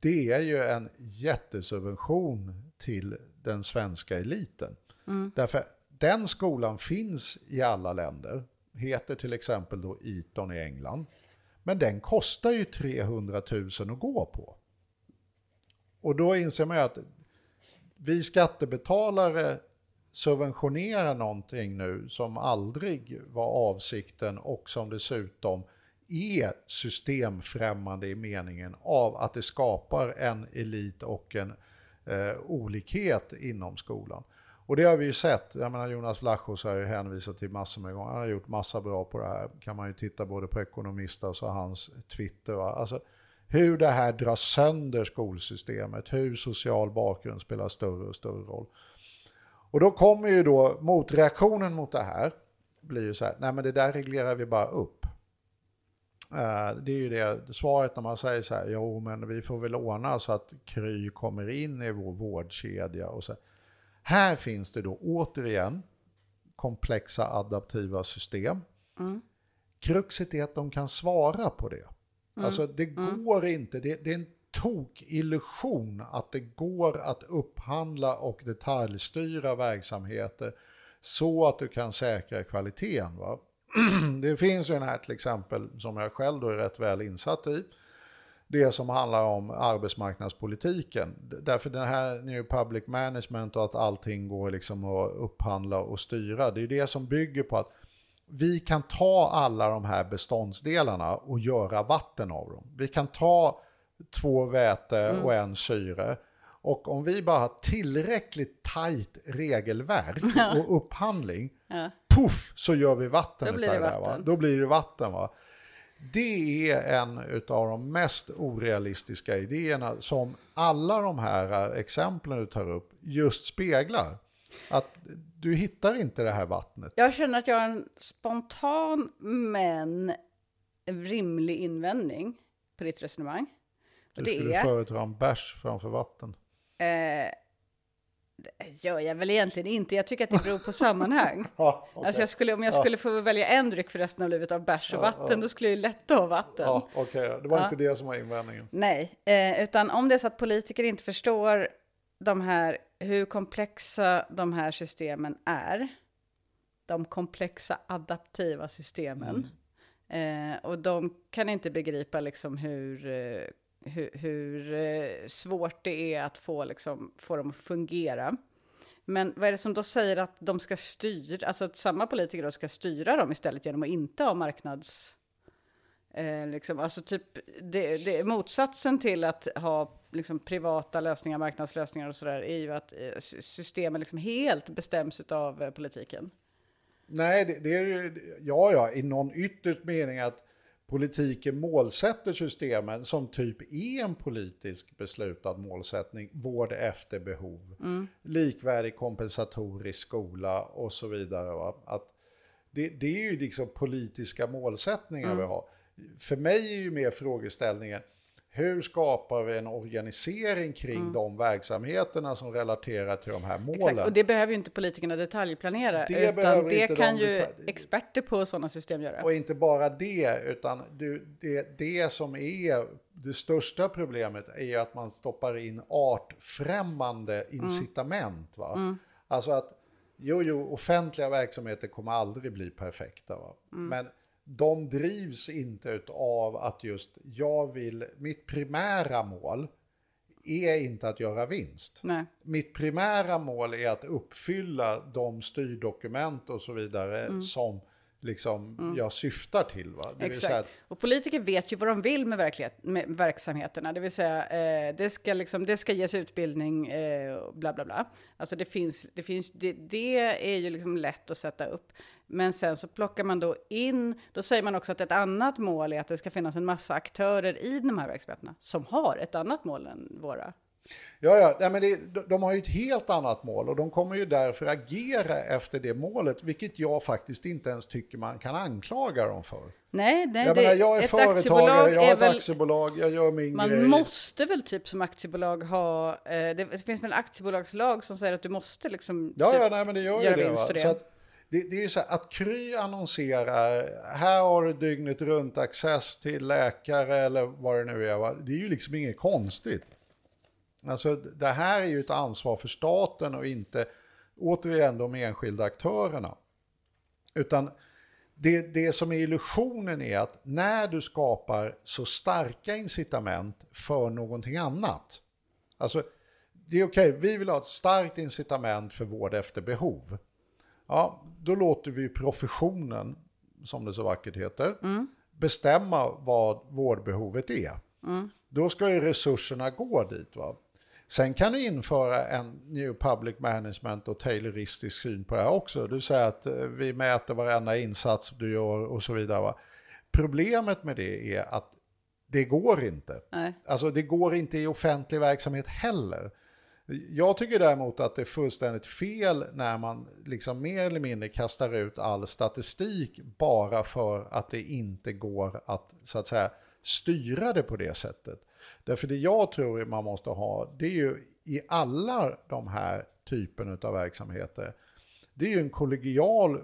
det är ju en jättesubvention till den svenska eliten. Därför den skolan finns i alla länder, heter till exempel då Eton i England. Men den kostar ju 300 000 att gå på. Och då inser man ju att vi skattebetalare subventionerar någonting nu som aldrig var avsikten och som dessutom är systemfrämmande i meningen av att det skapar en elit och en eh, olikhet inom skolan. Och det har vi ju sett, jag menar Jonas Vlachos har ju hänvisat till massor med gånger, han har gjort massa bra på det här, kan man ju titta både på Ekonomistas och hans Twitter. Va? Alltså, hur det här drar sönder skolsystemet, hur social bakgrund spelar större och större roll. Och då kommer ju då motreaktionen mot det här, blir ju så här, nej men det där reglerar vi bara upp. Eh, det är ju det svaret när man säger så här, jo men vi får väl ordna så att Kry kommer in i vår vårdkedja och så. Här finns det då återigen komplexa adaptiva system. Kruxet är att de kan svara på det. Alltså det går inte, det, det är en tok-illusion att det går att upphandla och detaljstyra verksamheter så att du kan säkra kvaliteten. Va? [CLEARS THROAT] Det finns ju den här till exempel som jag själv då är rätt väl insatt i. Det som handlar om arbetsmarknadspolitiken. Därför den här New Public Management och att allting går liksom att upphandla och styra. Det är det som bygger på att vi kan ta alla de här beståndsdelarna och göra vatten av dem. Vi kan ta två väte och en syre. Och om vi bara har tillräckligt tajt regelverk [LAUGHS] och upphandling, Ja. puff så gör vi vatten Då blir det det där. Va? vatten. Då blir det vatten. Va? Det är en av de mest orealistiska idéerna som alla de här eh, exemplen du tar upp just speglar. Att du hittar inte det här vattnet. Jag känner att jag har en spontan men rimlig invändning på ditt resonemang. Du skulle är, föredra en bärs framför vatten. eh, det gör jag väl egentligen inte. Jag tycker att det beror på sammanhang. [LAUGHS] Ja, okej. Alltså jag skulle, om jag skulle få välja en dryck för resten av livet av bärs och vatten, då skulle jag ju lätt ha vatten. ja, okej då. Det var Ja. inte det som var invändningen. Nej, eh, utan om det är så att politiker inte förstår de här, hur komplexa de här systemen är, de komplexa adaptiva systemen, eh, och de kan inte begripa liksom hur eh, hur, hur svårt det är att få, liksom, få dem att fungera. Men vad är det som då säger att de ska styra, alltså att samma politiker då ska styra dem istället genom att inte ha marknads... Eh, liksom, alltså typ, det, det, motsatsen till att ha liksom, privata lösningar, marknadslösningar och sådär, är ju att eh, systemen liksom helt bestäms av eh, politiken. Nej, det, det är ju, ja, ja, i någon ytterst mening att politiken målsätter systemen som typ är en politisk beslutad målsättning, vård efter behov, mm. likvärdig kompensatorisk skola och så vidare. Va? Att det, det är ju liksom politiska målsättningar mm. vi har. För mig är ju mer frågeställningen, hur skapar vi en organisering kring mm. de verksamheterna som relaterar till de här målen? Exakt, och det behöver ju inte politikerna detaljplanera, det utan det kan ju experter på sådana system göra. Och inte bara det, utan du, det, det som är det största problemet är ju att man stoppar in artfrämmande mm. incitament. Mm. Va? Mm. Alltså att, jo, jo, offentliga verksamheter kommer aldrig bli perfekta. Va? Mm. Men de drivs inte av att just jag vill, mitt primära mål är inte att göra vinst. Nej. Mitt primära mål är att uppfylla de styrdokument och så vidare mm. som liksom mm. jag syftar till. Va? Exakt. Att... och politiker vet ju vad de vill med, verklighet, med verksamheterna. Det vill säga, eh, det, ska liksom, det ska ges utbildning, eh, bla bla bla. Alltså det finns, det finns, det, det är ju liksom lätt att sätta upp. Men sen så plockar man då in, då säger man också att ett annat mål är att det ska finnas en massa aktörer i de här verksamheterna som har ett annat mål än våra. Ja, ja nej, men det, de har ju ett helt annat mål och de kommer ju därför agera efter det målet, vilket jag faktiskt inte ens tycker man kan anklaga dem för. Nej, nej jag, det, menar, jag är företagare, jag har ett väl, aktiebolag, jag gör min Man grej. måste väl typ som aktiebolag ha, eh, det, det, finns väl en aktiebolagslag som säger att du måste liksom ja, typ, ja, nej, men det gör göra det, vinst och det. Så att, det, det, är ju så här, att Kry annonserar, här har du dygnet runt access till läkare eller vad det nu är, va? det är ju liksom inget konstigt. Alltså det här är ju ett ansvar för staten och inte återigen de enskilda aktörerna. Utan det, det som är illusionen är att när du skapar så starka incitament för någonting annat. Alltså det är okej, okay, vi vill ha ett starkt incitament för vård efter behov. Ja, då låter vi professionen, som det så vackert heter, mm. bestämma vad vårdbehovet är. Mm. Då ska ju resurserna gå dit. Va? Sen kan du införa en new public management och tayloristisk syn på det här också. Du säger att eh, vi mäter varenda insats du gör och så vidare. Va? Problemet med det är att det går inte. Nej. Alltså det går inte i offentlig verksamhet heller. Jag tycker däremot att det är fullständigt fel när man liksom mer eller mindre kastar ut all statistik bara för att det inte går att så att säga styra det på det sättet. Därför det jag tror man måste ha, det är ju i alla de här typen av verksamheter, det är ju en kollegial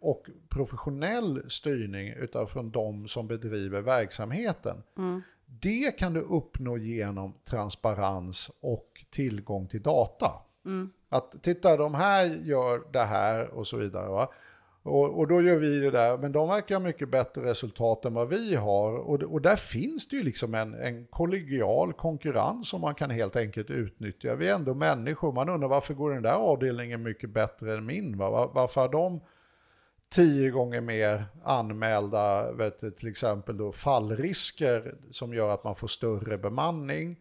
och professionell styrning utav från de som bedriver verksamheten. Mm. Det kan du uppnå genom transparens och tillgång till data. Mm. Att titta, de här gör det här och så vidare. Va? Och, och, då gör vi det där, men de verkar ha mycket bättre resultat än vad vi har. Och, och där finns det ju liksom en, en kollegial konkurrens som man kan helt enkelt utnyttja. Vi är ändå människor, man undrar varför går den där avdelningen mycket bättre än min? Va? Varför har de tio gånger mer anmälda, vet du, till exempel då fallrisker som gör att man får större bemanning.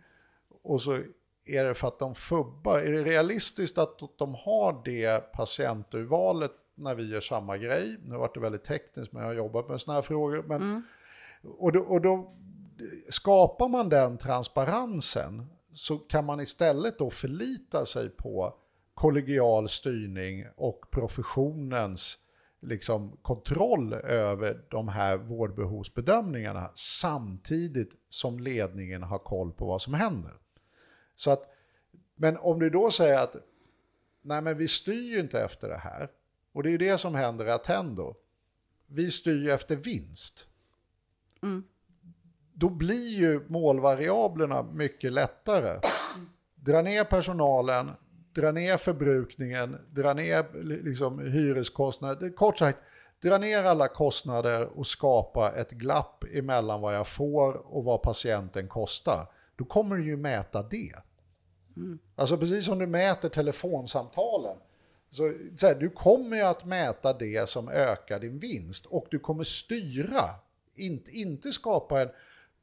Och så är det för att de fubbar. Är det realistiskt att de har det patienturvalet när vi gör samma grej? Nu har det väldigt tekniskt, men jag har jobbat med sådana här frågor. Men, mm. och, då, och då skapar man den transparensen så kan man istället då förlita sig på kollegial styrning och professionens liksom kontroll över de här vårdbehovsbedömningarna samtidigt som ledningen har koll på vad som händer. Så att, men om du då säger att nej men vi styr ju inte efter det här och det är ju det som händer i Attendo. Vi styr ju efter vinst. Mm. Då blir ju målvariablerna mycket lättare. Dra ner personalen, dra ner förbrukningen, dra ner liksom hyreskostnader. Kort sagt, dra ner alla kostnader och skapa ett glapp emellan vad jag får och vad patienten kostar. då kommer du ju mäta det. Alltså precis som du mäter telefonsamtalen. Så, så här, du kommer ju att mäta det som ökar din vinst och du kommer styra, inte, inte skapa en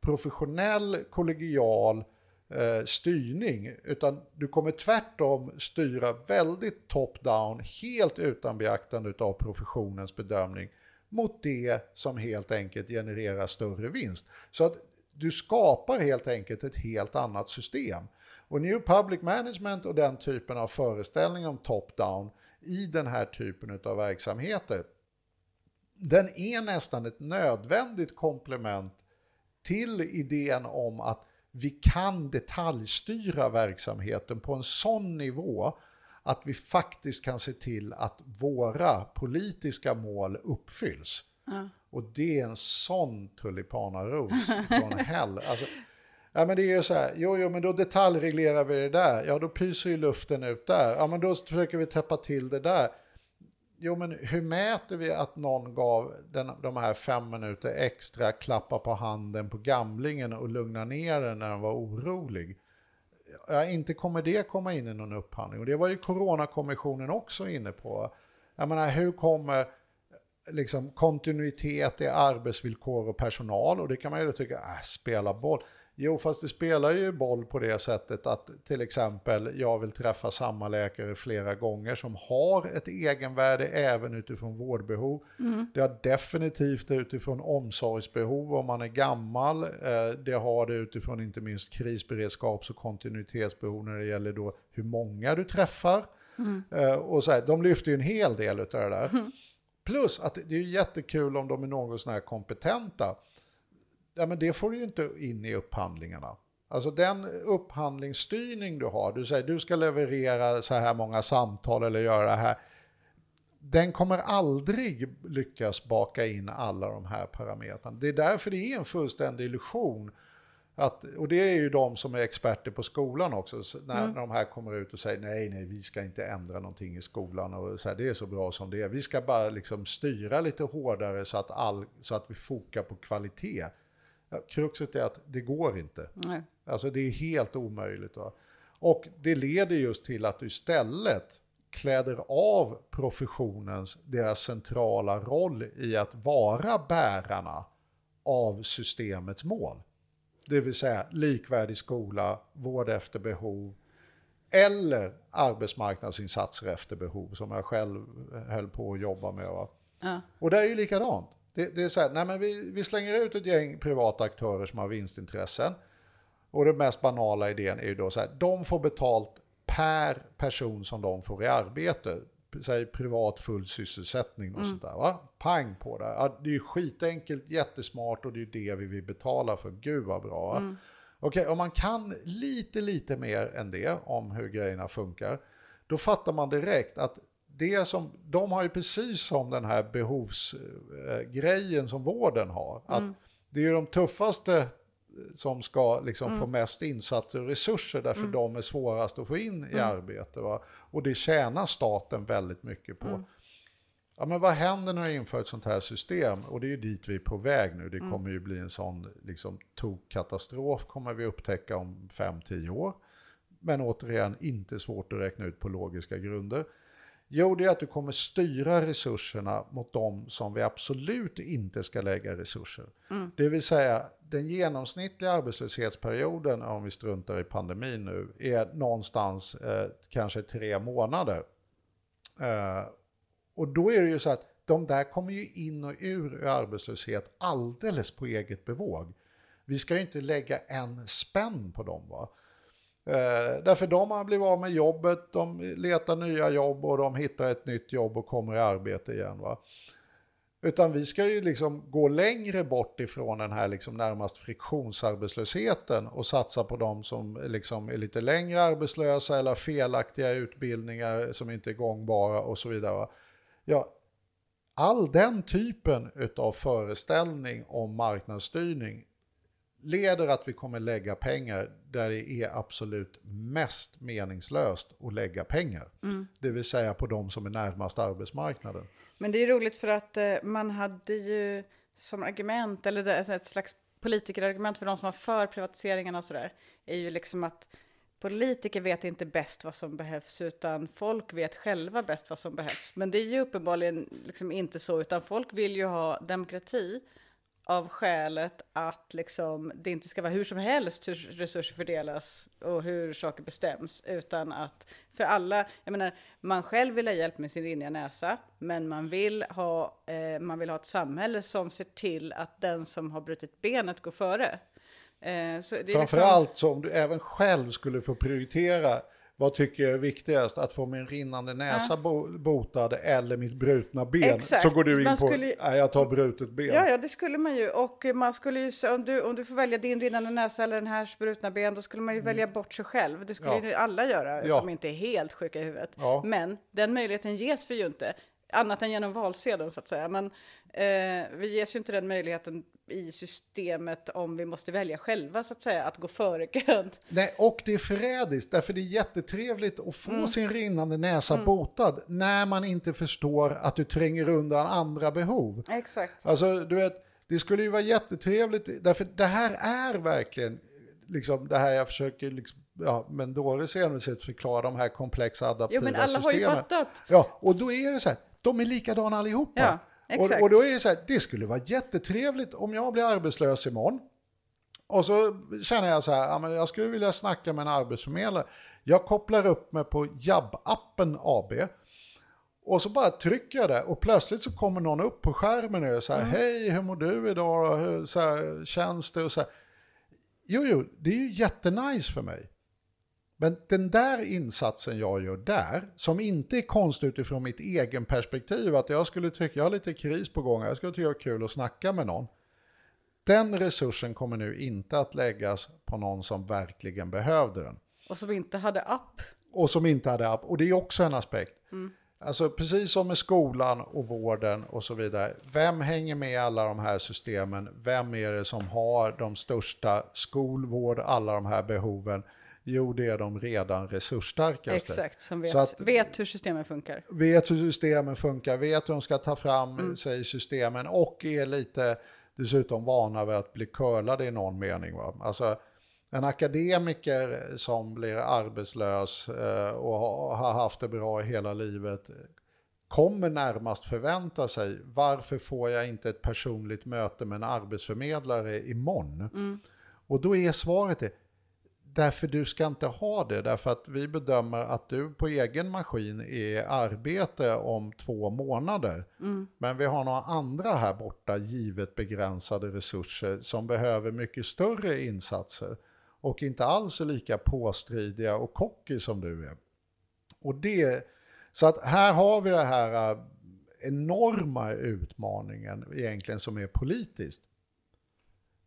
professionell, kollegial eh, styrning, utan du kommer tvärtom styra väldigt top-down, helt utan beaktande av professionens bedömning, mot det som helt enkelt genererar större vinst. Så att du skapar helt enkelt ett helt annat system. Och New Public Management och den typen av föreställning om top-down i den här typen av verksamheter, den är nästan ett nödvändigt komplement till idén om att vi kan detaljstyra verksamheten på en sån nivå att vi faktiskt kan se till att våra politiska mål uppfylls. Ja. Och det är en sån tulipanaros från hell. Alltså, ja men det är ju så här, jo jo men då detaljreglerar vi det där, ja då pyser ju luften ut där, ja men då försöker vi täppa till det där. Jo men hur mäter vi att någon gav den, de här fem minuter extra klappa på handen på gamlingen och lugna ner den när den var orolig? Ja, inte kommer det komma in i någon upphandling. Och det var ju Coronakommissionen också inne på. Jag menar, hur kommer liksom kontinuitet i arbetsvillkor och personal och det kan man ju tycka, äh, spela boll. Jo, fast det spelar ju boll på det sättet att till exempel jag vill träffa samma läkare flera gånger som har ett egenvärde även utifrån vårdbehov. Det har definitivt utifrån omsorgsbehov om man är gammal. Eh, Det har det utifrån inte minst krisberedskaps och kontinuitetsbehov när det gäller då hur många du träffar. Eh, Och så här, de lyfter ju en hel del av det där. Plus att det är jättekul om de är något sån här kompetenta. Ja, men det får du ju inte in i upphandlingarna. Alltså den upphandlingsstyrning du har, du säger du ska leverera så här många samtal eller göra det här. Den kommer aldrig lyckas baka in alla de här parametrarna. Det är därför det är en fullständig illusion. Att, och det är ju de som är experter på skolan också, så när, när de här kommer ut och säger nej, nej, vi ska inte ändra någonting i skolan och så här, det är så bra som det är. Vi ska bara liksom styra lite hårdare så att, all, så att vi fokar på kvalitet. Kruxet är att det går inte. Nej. Alltså det är helt omöjligt. Va? Och det leder just till att du istället kläder av professionens, deras centrala roll i att vara bärarna av systemets mål. Det vill säga likvärdig skola, vård efter behov eller arbetsmarknadsinsatser efter behov som jag själv höll på att jobba med. Va? Ja. Och det är ju likadant. Det, det är så här, nej men vi, vi slänger ut ett gäng privata aktörer som har vinstintressen. Och den mest banala idén är ju då så här, de får betalt per person som de får i arbete. Säg privat full sysselsättning och sånt där. Va? Pang på det. Ja, det är ju skitenkelt, jättesmart och det är det vi vill betala för. Gud vad bra. va? Okej, om man kan lite, lite mer än det om hur grejerna funkar, då fattar man direkt att det som, de har ju precis som den här behovsgrejen som vården har. Att det är ju de tuffaste som ska liksom få mest insatser och resurser därför de är svårast att få in i arbete. Va? Och det tjänar staten väldigt mycket på. Ja, men vad händer när du inför ett sånt här system? Och det är ju dit vi är på väg nu. Det kommer ju bli en sån liksom, tokkatastrof kommer vi upptäcka om 5-10 år. Men återigen, inte svårt att räkna ut på logiska grunder. Jo, det är att du kommer styra resurserna mot de som vi absolut inte ska lägga resurser. Det vill säga, den genomsnittliga arbetslöshetsperioden, om vi struntar i pandemin nu, är någonstans eh, kanske tre månader. Eh, och då är det ju så att de där kommer ju in och ur ur arbetslöshet alldeles på eget bevåg. Vi ska ju inte lägga en spänn på dem. Va? Eh, därför de har blivit av med jobbet, de letar nya jobb och de hittar ett nytt jobb och kommer i arbete igen. Va? Utan vi ska ju liksom gå längre bort ifrån den här liksom närmast friktionsarbetslösheten och satsa på de som liksom är lite längre arbetslösa eller har felaktiga utbildningar som inte är gångbara och så vidare. va. Ja, all den typen av föreställning om marknadsstyrning leder att vi kommer lägga pengar där det är absolut mest meningslöst att lägga pengar. Det vill säga på de som är närmast arbetsmarknaden. Men det är roligt för att eh, man hade ju som argument, eller alltså ett slags politikerargument för de som var för privatiseringarna och sådär, är ju liksom att politiker vet inte bäst vad som behövs, utan folk vet själva bäst vad som behövs. Men det är ju uppenbarligen liksom inte så, utan folk vill ju ha demokrati av skälet att liksom, det inte ska vara hur som helst hur resurser fördelas och hur saker bestäms, utan att för alla, jag menar, man själv vill ha hjälp med sin rinniga näsa, men man vill ha, eh, man vill ha ett samhälle som ser till att den som har brutit benet går före. Eh, så det är liksom- Framförallt så om du även själv skulle få prioritera vad tycker jag är viktigast? Att få min rinnande näsa bo- botad eller mitt brutna ben? Exakt. Så går du in Man på, skulle nej jag tar brutet ben. Ja, ja, det skulle man ju. Och man skulle ju, om du, om du får välja din rinnande näsa eller den här brutna ben, då skulle man ju välja bort sig själv. Det skulle Mm. Ja. ju alla göra Ja. som inte är helt sjuka i huvudet. Ja. Men den möjligheten ges vi ju inte, annat än genom valsedeln så att säga. Men eh, vi ges ju inte den möjligheten i systemet om vi måste välja själva så att säga, att gå före kön. Nej, och det är förrädiskt, därför det är jättetrevligt att få Mm. sin rinnande näsa botad när man inte förstår att du tränger undan andra behov. Exakt. Alltså, du vet, det skulle ju vara jättetrevligt, därför det här är verkligen liksom det här jag försöker liksom, ja, men Doris envishet förklara de här komplexa adaptiva Jo, men alla har ju systemen. fattat. Ja, och då är det så här, de är likadana allihopa. Ja, exakt. och, och då är det så här, det skulle vara jättetrevligt om jag blir arbetslös imorgon. Och så känner jag så här, ja, men jag skulle vilja snacka med en arbetsförmedlare. Jag kopplar upp mig på Jabb-appen AB. Och så bara trycker jag det och plötsligt så kommer någon upp på skärmen och här, Mm. hej hur mår du idag? Hur så här, känns det? Och så här. Jo, jo, det är ju jättenice för mig. Men den där insatsen jag gör där, som inte är konst utifrån mitt egen perspektiv, att jag skulle tycka, jag har lite kris på gång, jag skulle tycka det var kul att snacka med någon. Den resursen kommer nu inte att läggas på någon som verkligen behövde den. Och som inte hade app. Och som inte hade app. Och det är också en aspekt. Alltså precis som med skolan och vården och så vidare. Vem hänger med i alla de här systemen? Vem är det som har de största skolvård, alla de här behoven? Jo, det är de redan resursstarkaste. Exakt, som vet, att- vet hur systemen funkar. vet hur systemen funkar, vet hur de ska ta fram Mm. sig i systemen och är lite dessutom vana vid att bli curlade i någon mening. Va? Alltså, en akademiker som blir arbetslös eh, och ha- har haft det bra hela livet kommer närmast förvänta sig varför får jag inte ett personligt möte med en arbetsförmedlare imorgon? Och då är svaret det, Därför du ska inte ha det, därför att vi bedömer att du på egen maskin är i arbete om två månader. Men vi har några andra här borta, givet begränsade resurser, som behöver mycket större insatser. Och inte alls är lika påstridiga och cocky som du är. Och det, så att här har vi det här äh, enorma utmaningen egentligen som är politiskt.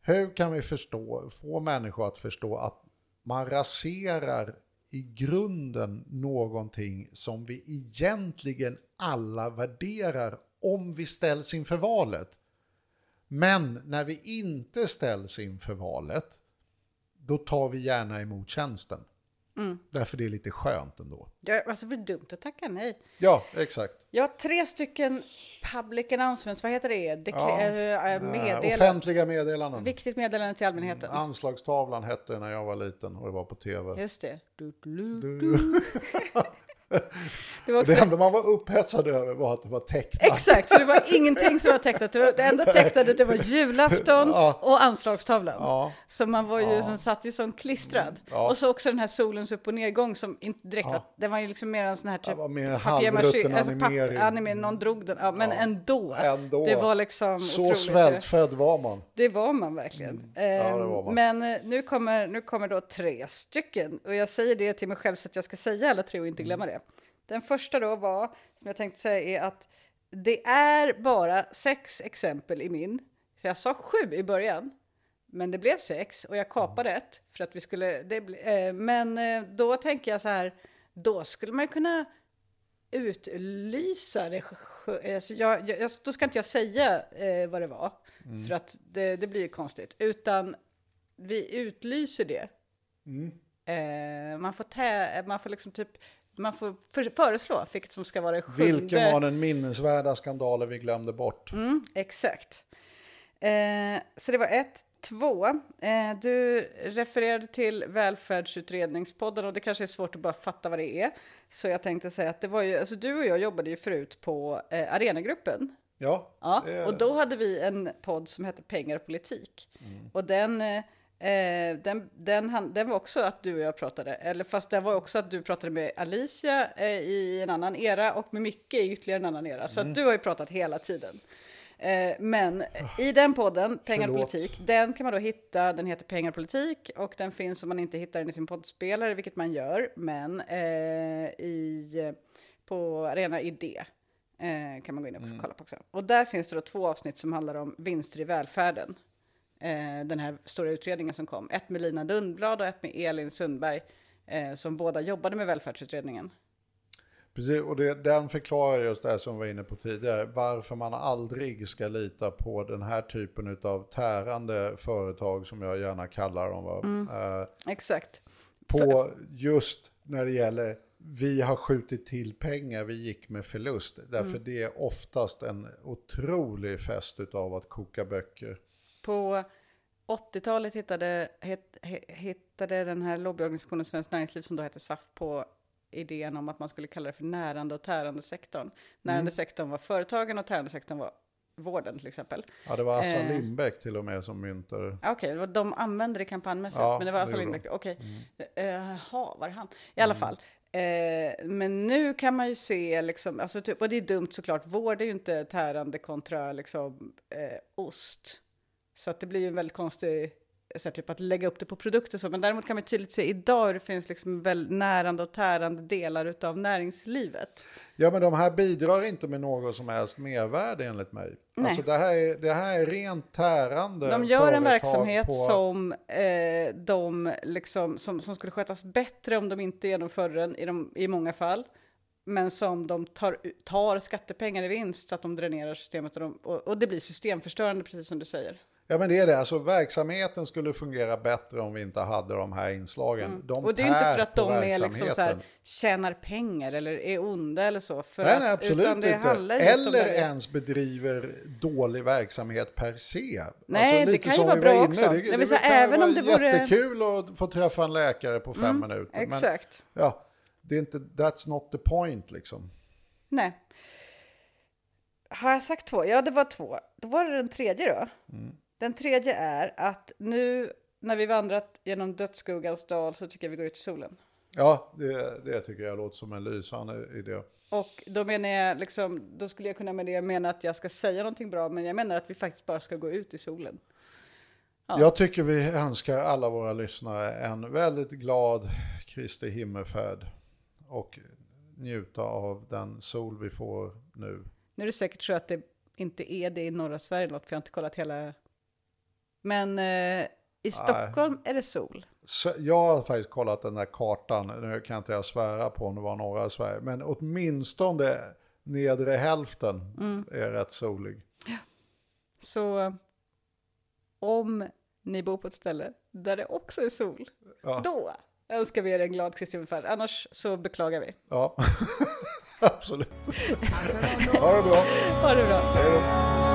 Hur kan vi förstå, få människor att förstå att man raserar i grunden någonting som vi egentligen alla värderar om vi ställs inför valet. Men när vi inte ställs inför valet, då tar vi gärna emot tjänsten. Därför det är lite skönt ändå. Ja, alltså det är dumt att tacka nej. Ja, exakt. Jag har tre stycken public announcements, vad heter det? Dekre- Ja. äh, Eh, meddelande. Offentliga meddelanden. Viktigt meddelande till allmänheten. Anslagstavlan hette det när jag var liten och det var på tv. Just det. Du, Du- du. [LAUGHS] [LAUGHS] Det Och det också... enda man var upphetsad över var att det var tecknat. Exakt, det var ingenting som var tecknat. Det Det enda tecknade det var julafton Ja. och anslagstavlan. Ja. Så man var ju, Ja. som satt ju som klistrad. Ja. Och så också den här solens upp och nedgång som inte direkt var, det var ju liksom mer en sån här Det typ var mer halvrutten alltså animering. anime, någon drog den, ja, men ändå. Ändå. Det var liksom Så otroligt. svältfödd var man. Det var man verkligen. Mm. Det var Ehm, man. Men eh, nu kommer, nu kommer då tre stycken. Och jag säger det till mig själv så att jag ska säga alla tre och inte glömma Mm. det. Den första då var, som jag tänkte säga, är att det är bara sex exempel i min. För jag sa sju i början. Men det blev sex och jag kapade ett. För att vi skulle, det, eh, men eh, då tänker jag så här, då skulle man kunna utlysa det. Alltså jag, jag, då ska inte jag säga eh, vad det var, för att det, det blir ju konstigt. Utan vi utlyser det. Eh, man får, tä, man får liksom typ, man får för, föreslå vilket som ska vara det sjunde. Vilken var den minnesvärda skandalen vi glömde bort? Mm, exakt. Eh, så det var ett. två. Eh, du refererade till Välfärdsutredningspodden och det kanske är svårt att bara fatta vad det är. Så jag tänkte säga att det var ju, alltså du och jag jobbade ju förut på eh, Arenagruppen. Ja, Ja, och då hade vi en podd som hette Pengar och politik. Och den, eh, den, den, han- den var också att du och jag pratade, eller fast den var också att du pratade med Alicia eh, i en annan era och med Micke i ytterligare en annan era. Så att du har ju pratat hela tiden. Eh, men i den podden, Pengar och Förlåt. politik, den kan man då hitta, den heter Pengar politik och den finns om man inte hittar den i sin poddspelare, vilket man gör, men eh, i, på Arena Idé eh, kan man gå in och kolla på också. Och där finns det då två avsnitt som handlar om vinster i välfärden. Eh, den här stora utredningen som kom. Ett med Lina Lundblad och ett med Elin Sundberg eh, som båda jobbade med välfärdsutredningen. Precis, och det, den förklarar just det som vi var inne på tidigare, varför man aldrig ska lita på den här typen av tärande företag som jag gärna kallar dem. Mm. Eh, Exakt. på just när det gäller vi har skjutit till pengar, vi gick med förlust. Därför Mm. det är oftast en otrolig fest av att koka böcker. På 80-talet hittade, hit, hi- hittade den här lobbyorganisationen Svenskt Näringsliv som då hette SAF på idén om att man skulle kalla det för närande och tärande sektorn. Närande sektorn var företagen och tärande sektorn var vården till exempel. Ja, det var Assar Eh. Till och med som myntade. Ah, Okej, var- de använde det kampanjmässigt, Ja, men det var Assar gjorde Lindbeck. de. Okej, Eh, jaha, var det han? I alla fall. Eh, men nu kan man ju se, liksom, alltså, typ, och det är dumt såklart, vård är ju inte tärande kontra liksom, eh, ost. Så att det blir ju en väldigt konstig, så här, typ att lägga upp det på produkter så. Men däremot kan man tydligt se idag hur det finns liksom väl närande och tärande delar utav näringslivet. Ja, men de här bidrar inte med något som helst mervärde enligt mig. Nej. Alltså det här är, det här är rent tärande De gör en verksamhet på, som, eh, de liksom, som, som skulle skötas bättre om de inte genomförde den i, de, i många fall. Men som de tar, tar skattepengar i vinst så att de dränerar systemet och, de, och, och det blir systemförstörande precis som du säger. Ja, men det är det. Alltså verksamheten skulle fungera bättre om vi inte hade de här inslagen. De Mm. och det är inte för att de är liksom så här, tjänar pengar eller är onda eller så. För Nej, att, nej, absolut det inte. Eller det. ens bedriver dålig verksamhet per se. Nej, det lite kan ju vara bra var inne. också. Det, Det det, säga, kan även vara om det vore- Mm, jättekul att få träffa en läkare på fem minuter. Men Exakt. ja, det är inte, that's not the point liksom. Nej. Har jag sagt två? Ja, det var två. Då var det den tredje då. Den tredje är att nu när vi vandrat genom dödsskuggans dal så tycker jag vi går ut i solen. Ja, det, det tycker jag låter som en lysande idé. Och då menar jag liksom, då skulle jag kunna med det mena att jag ska säga någonting bra, men jag menar att vi faktiskt bara ska gå ut i solen. Ja. Jag tycker vi önskar alla våra lyssnare en väldigt glad Kristi himmelfärd och njuta av den sol vi får nu. Nu är det säkert så att det inte är det i norra Sverige något, för jag har inte kollat hela. Men eh, i Stockholm är det sol. Så jag har faktiskt kollat den där kartan, nu kan inte jag svära på om det var norra Sverige, men åtminstone nedre hälften Mm. är rätt solig. Så om ni bor på ett ställe där det också är sol, Ja. då önskar vi er en glad Kristi himmelfärd. Annars så beklagar vi. Ja, [LAUGHS] absolut. [LAUGHS] Ha det bra. Ha det bra. Hej då.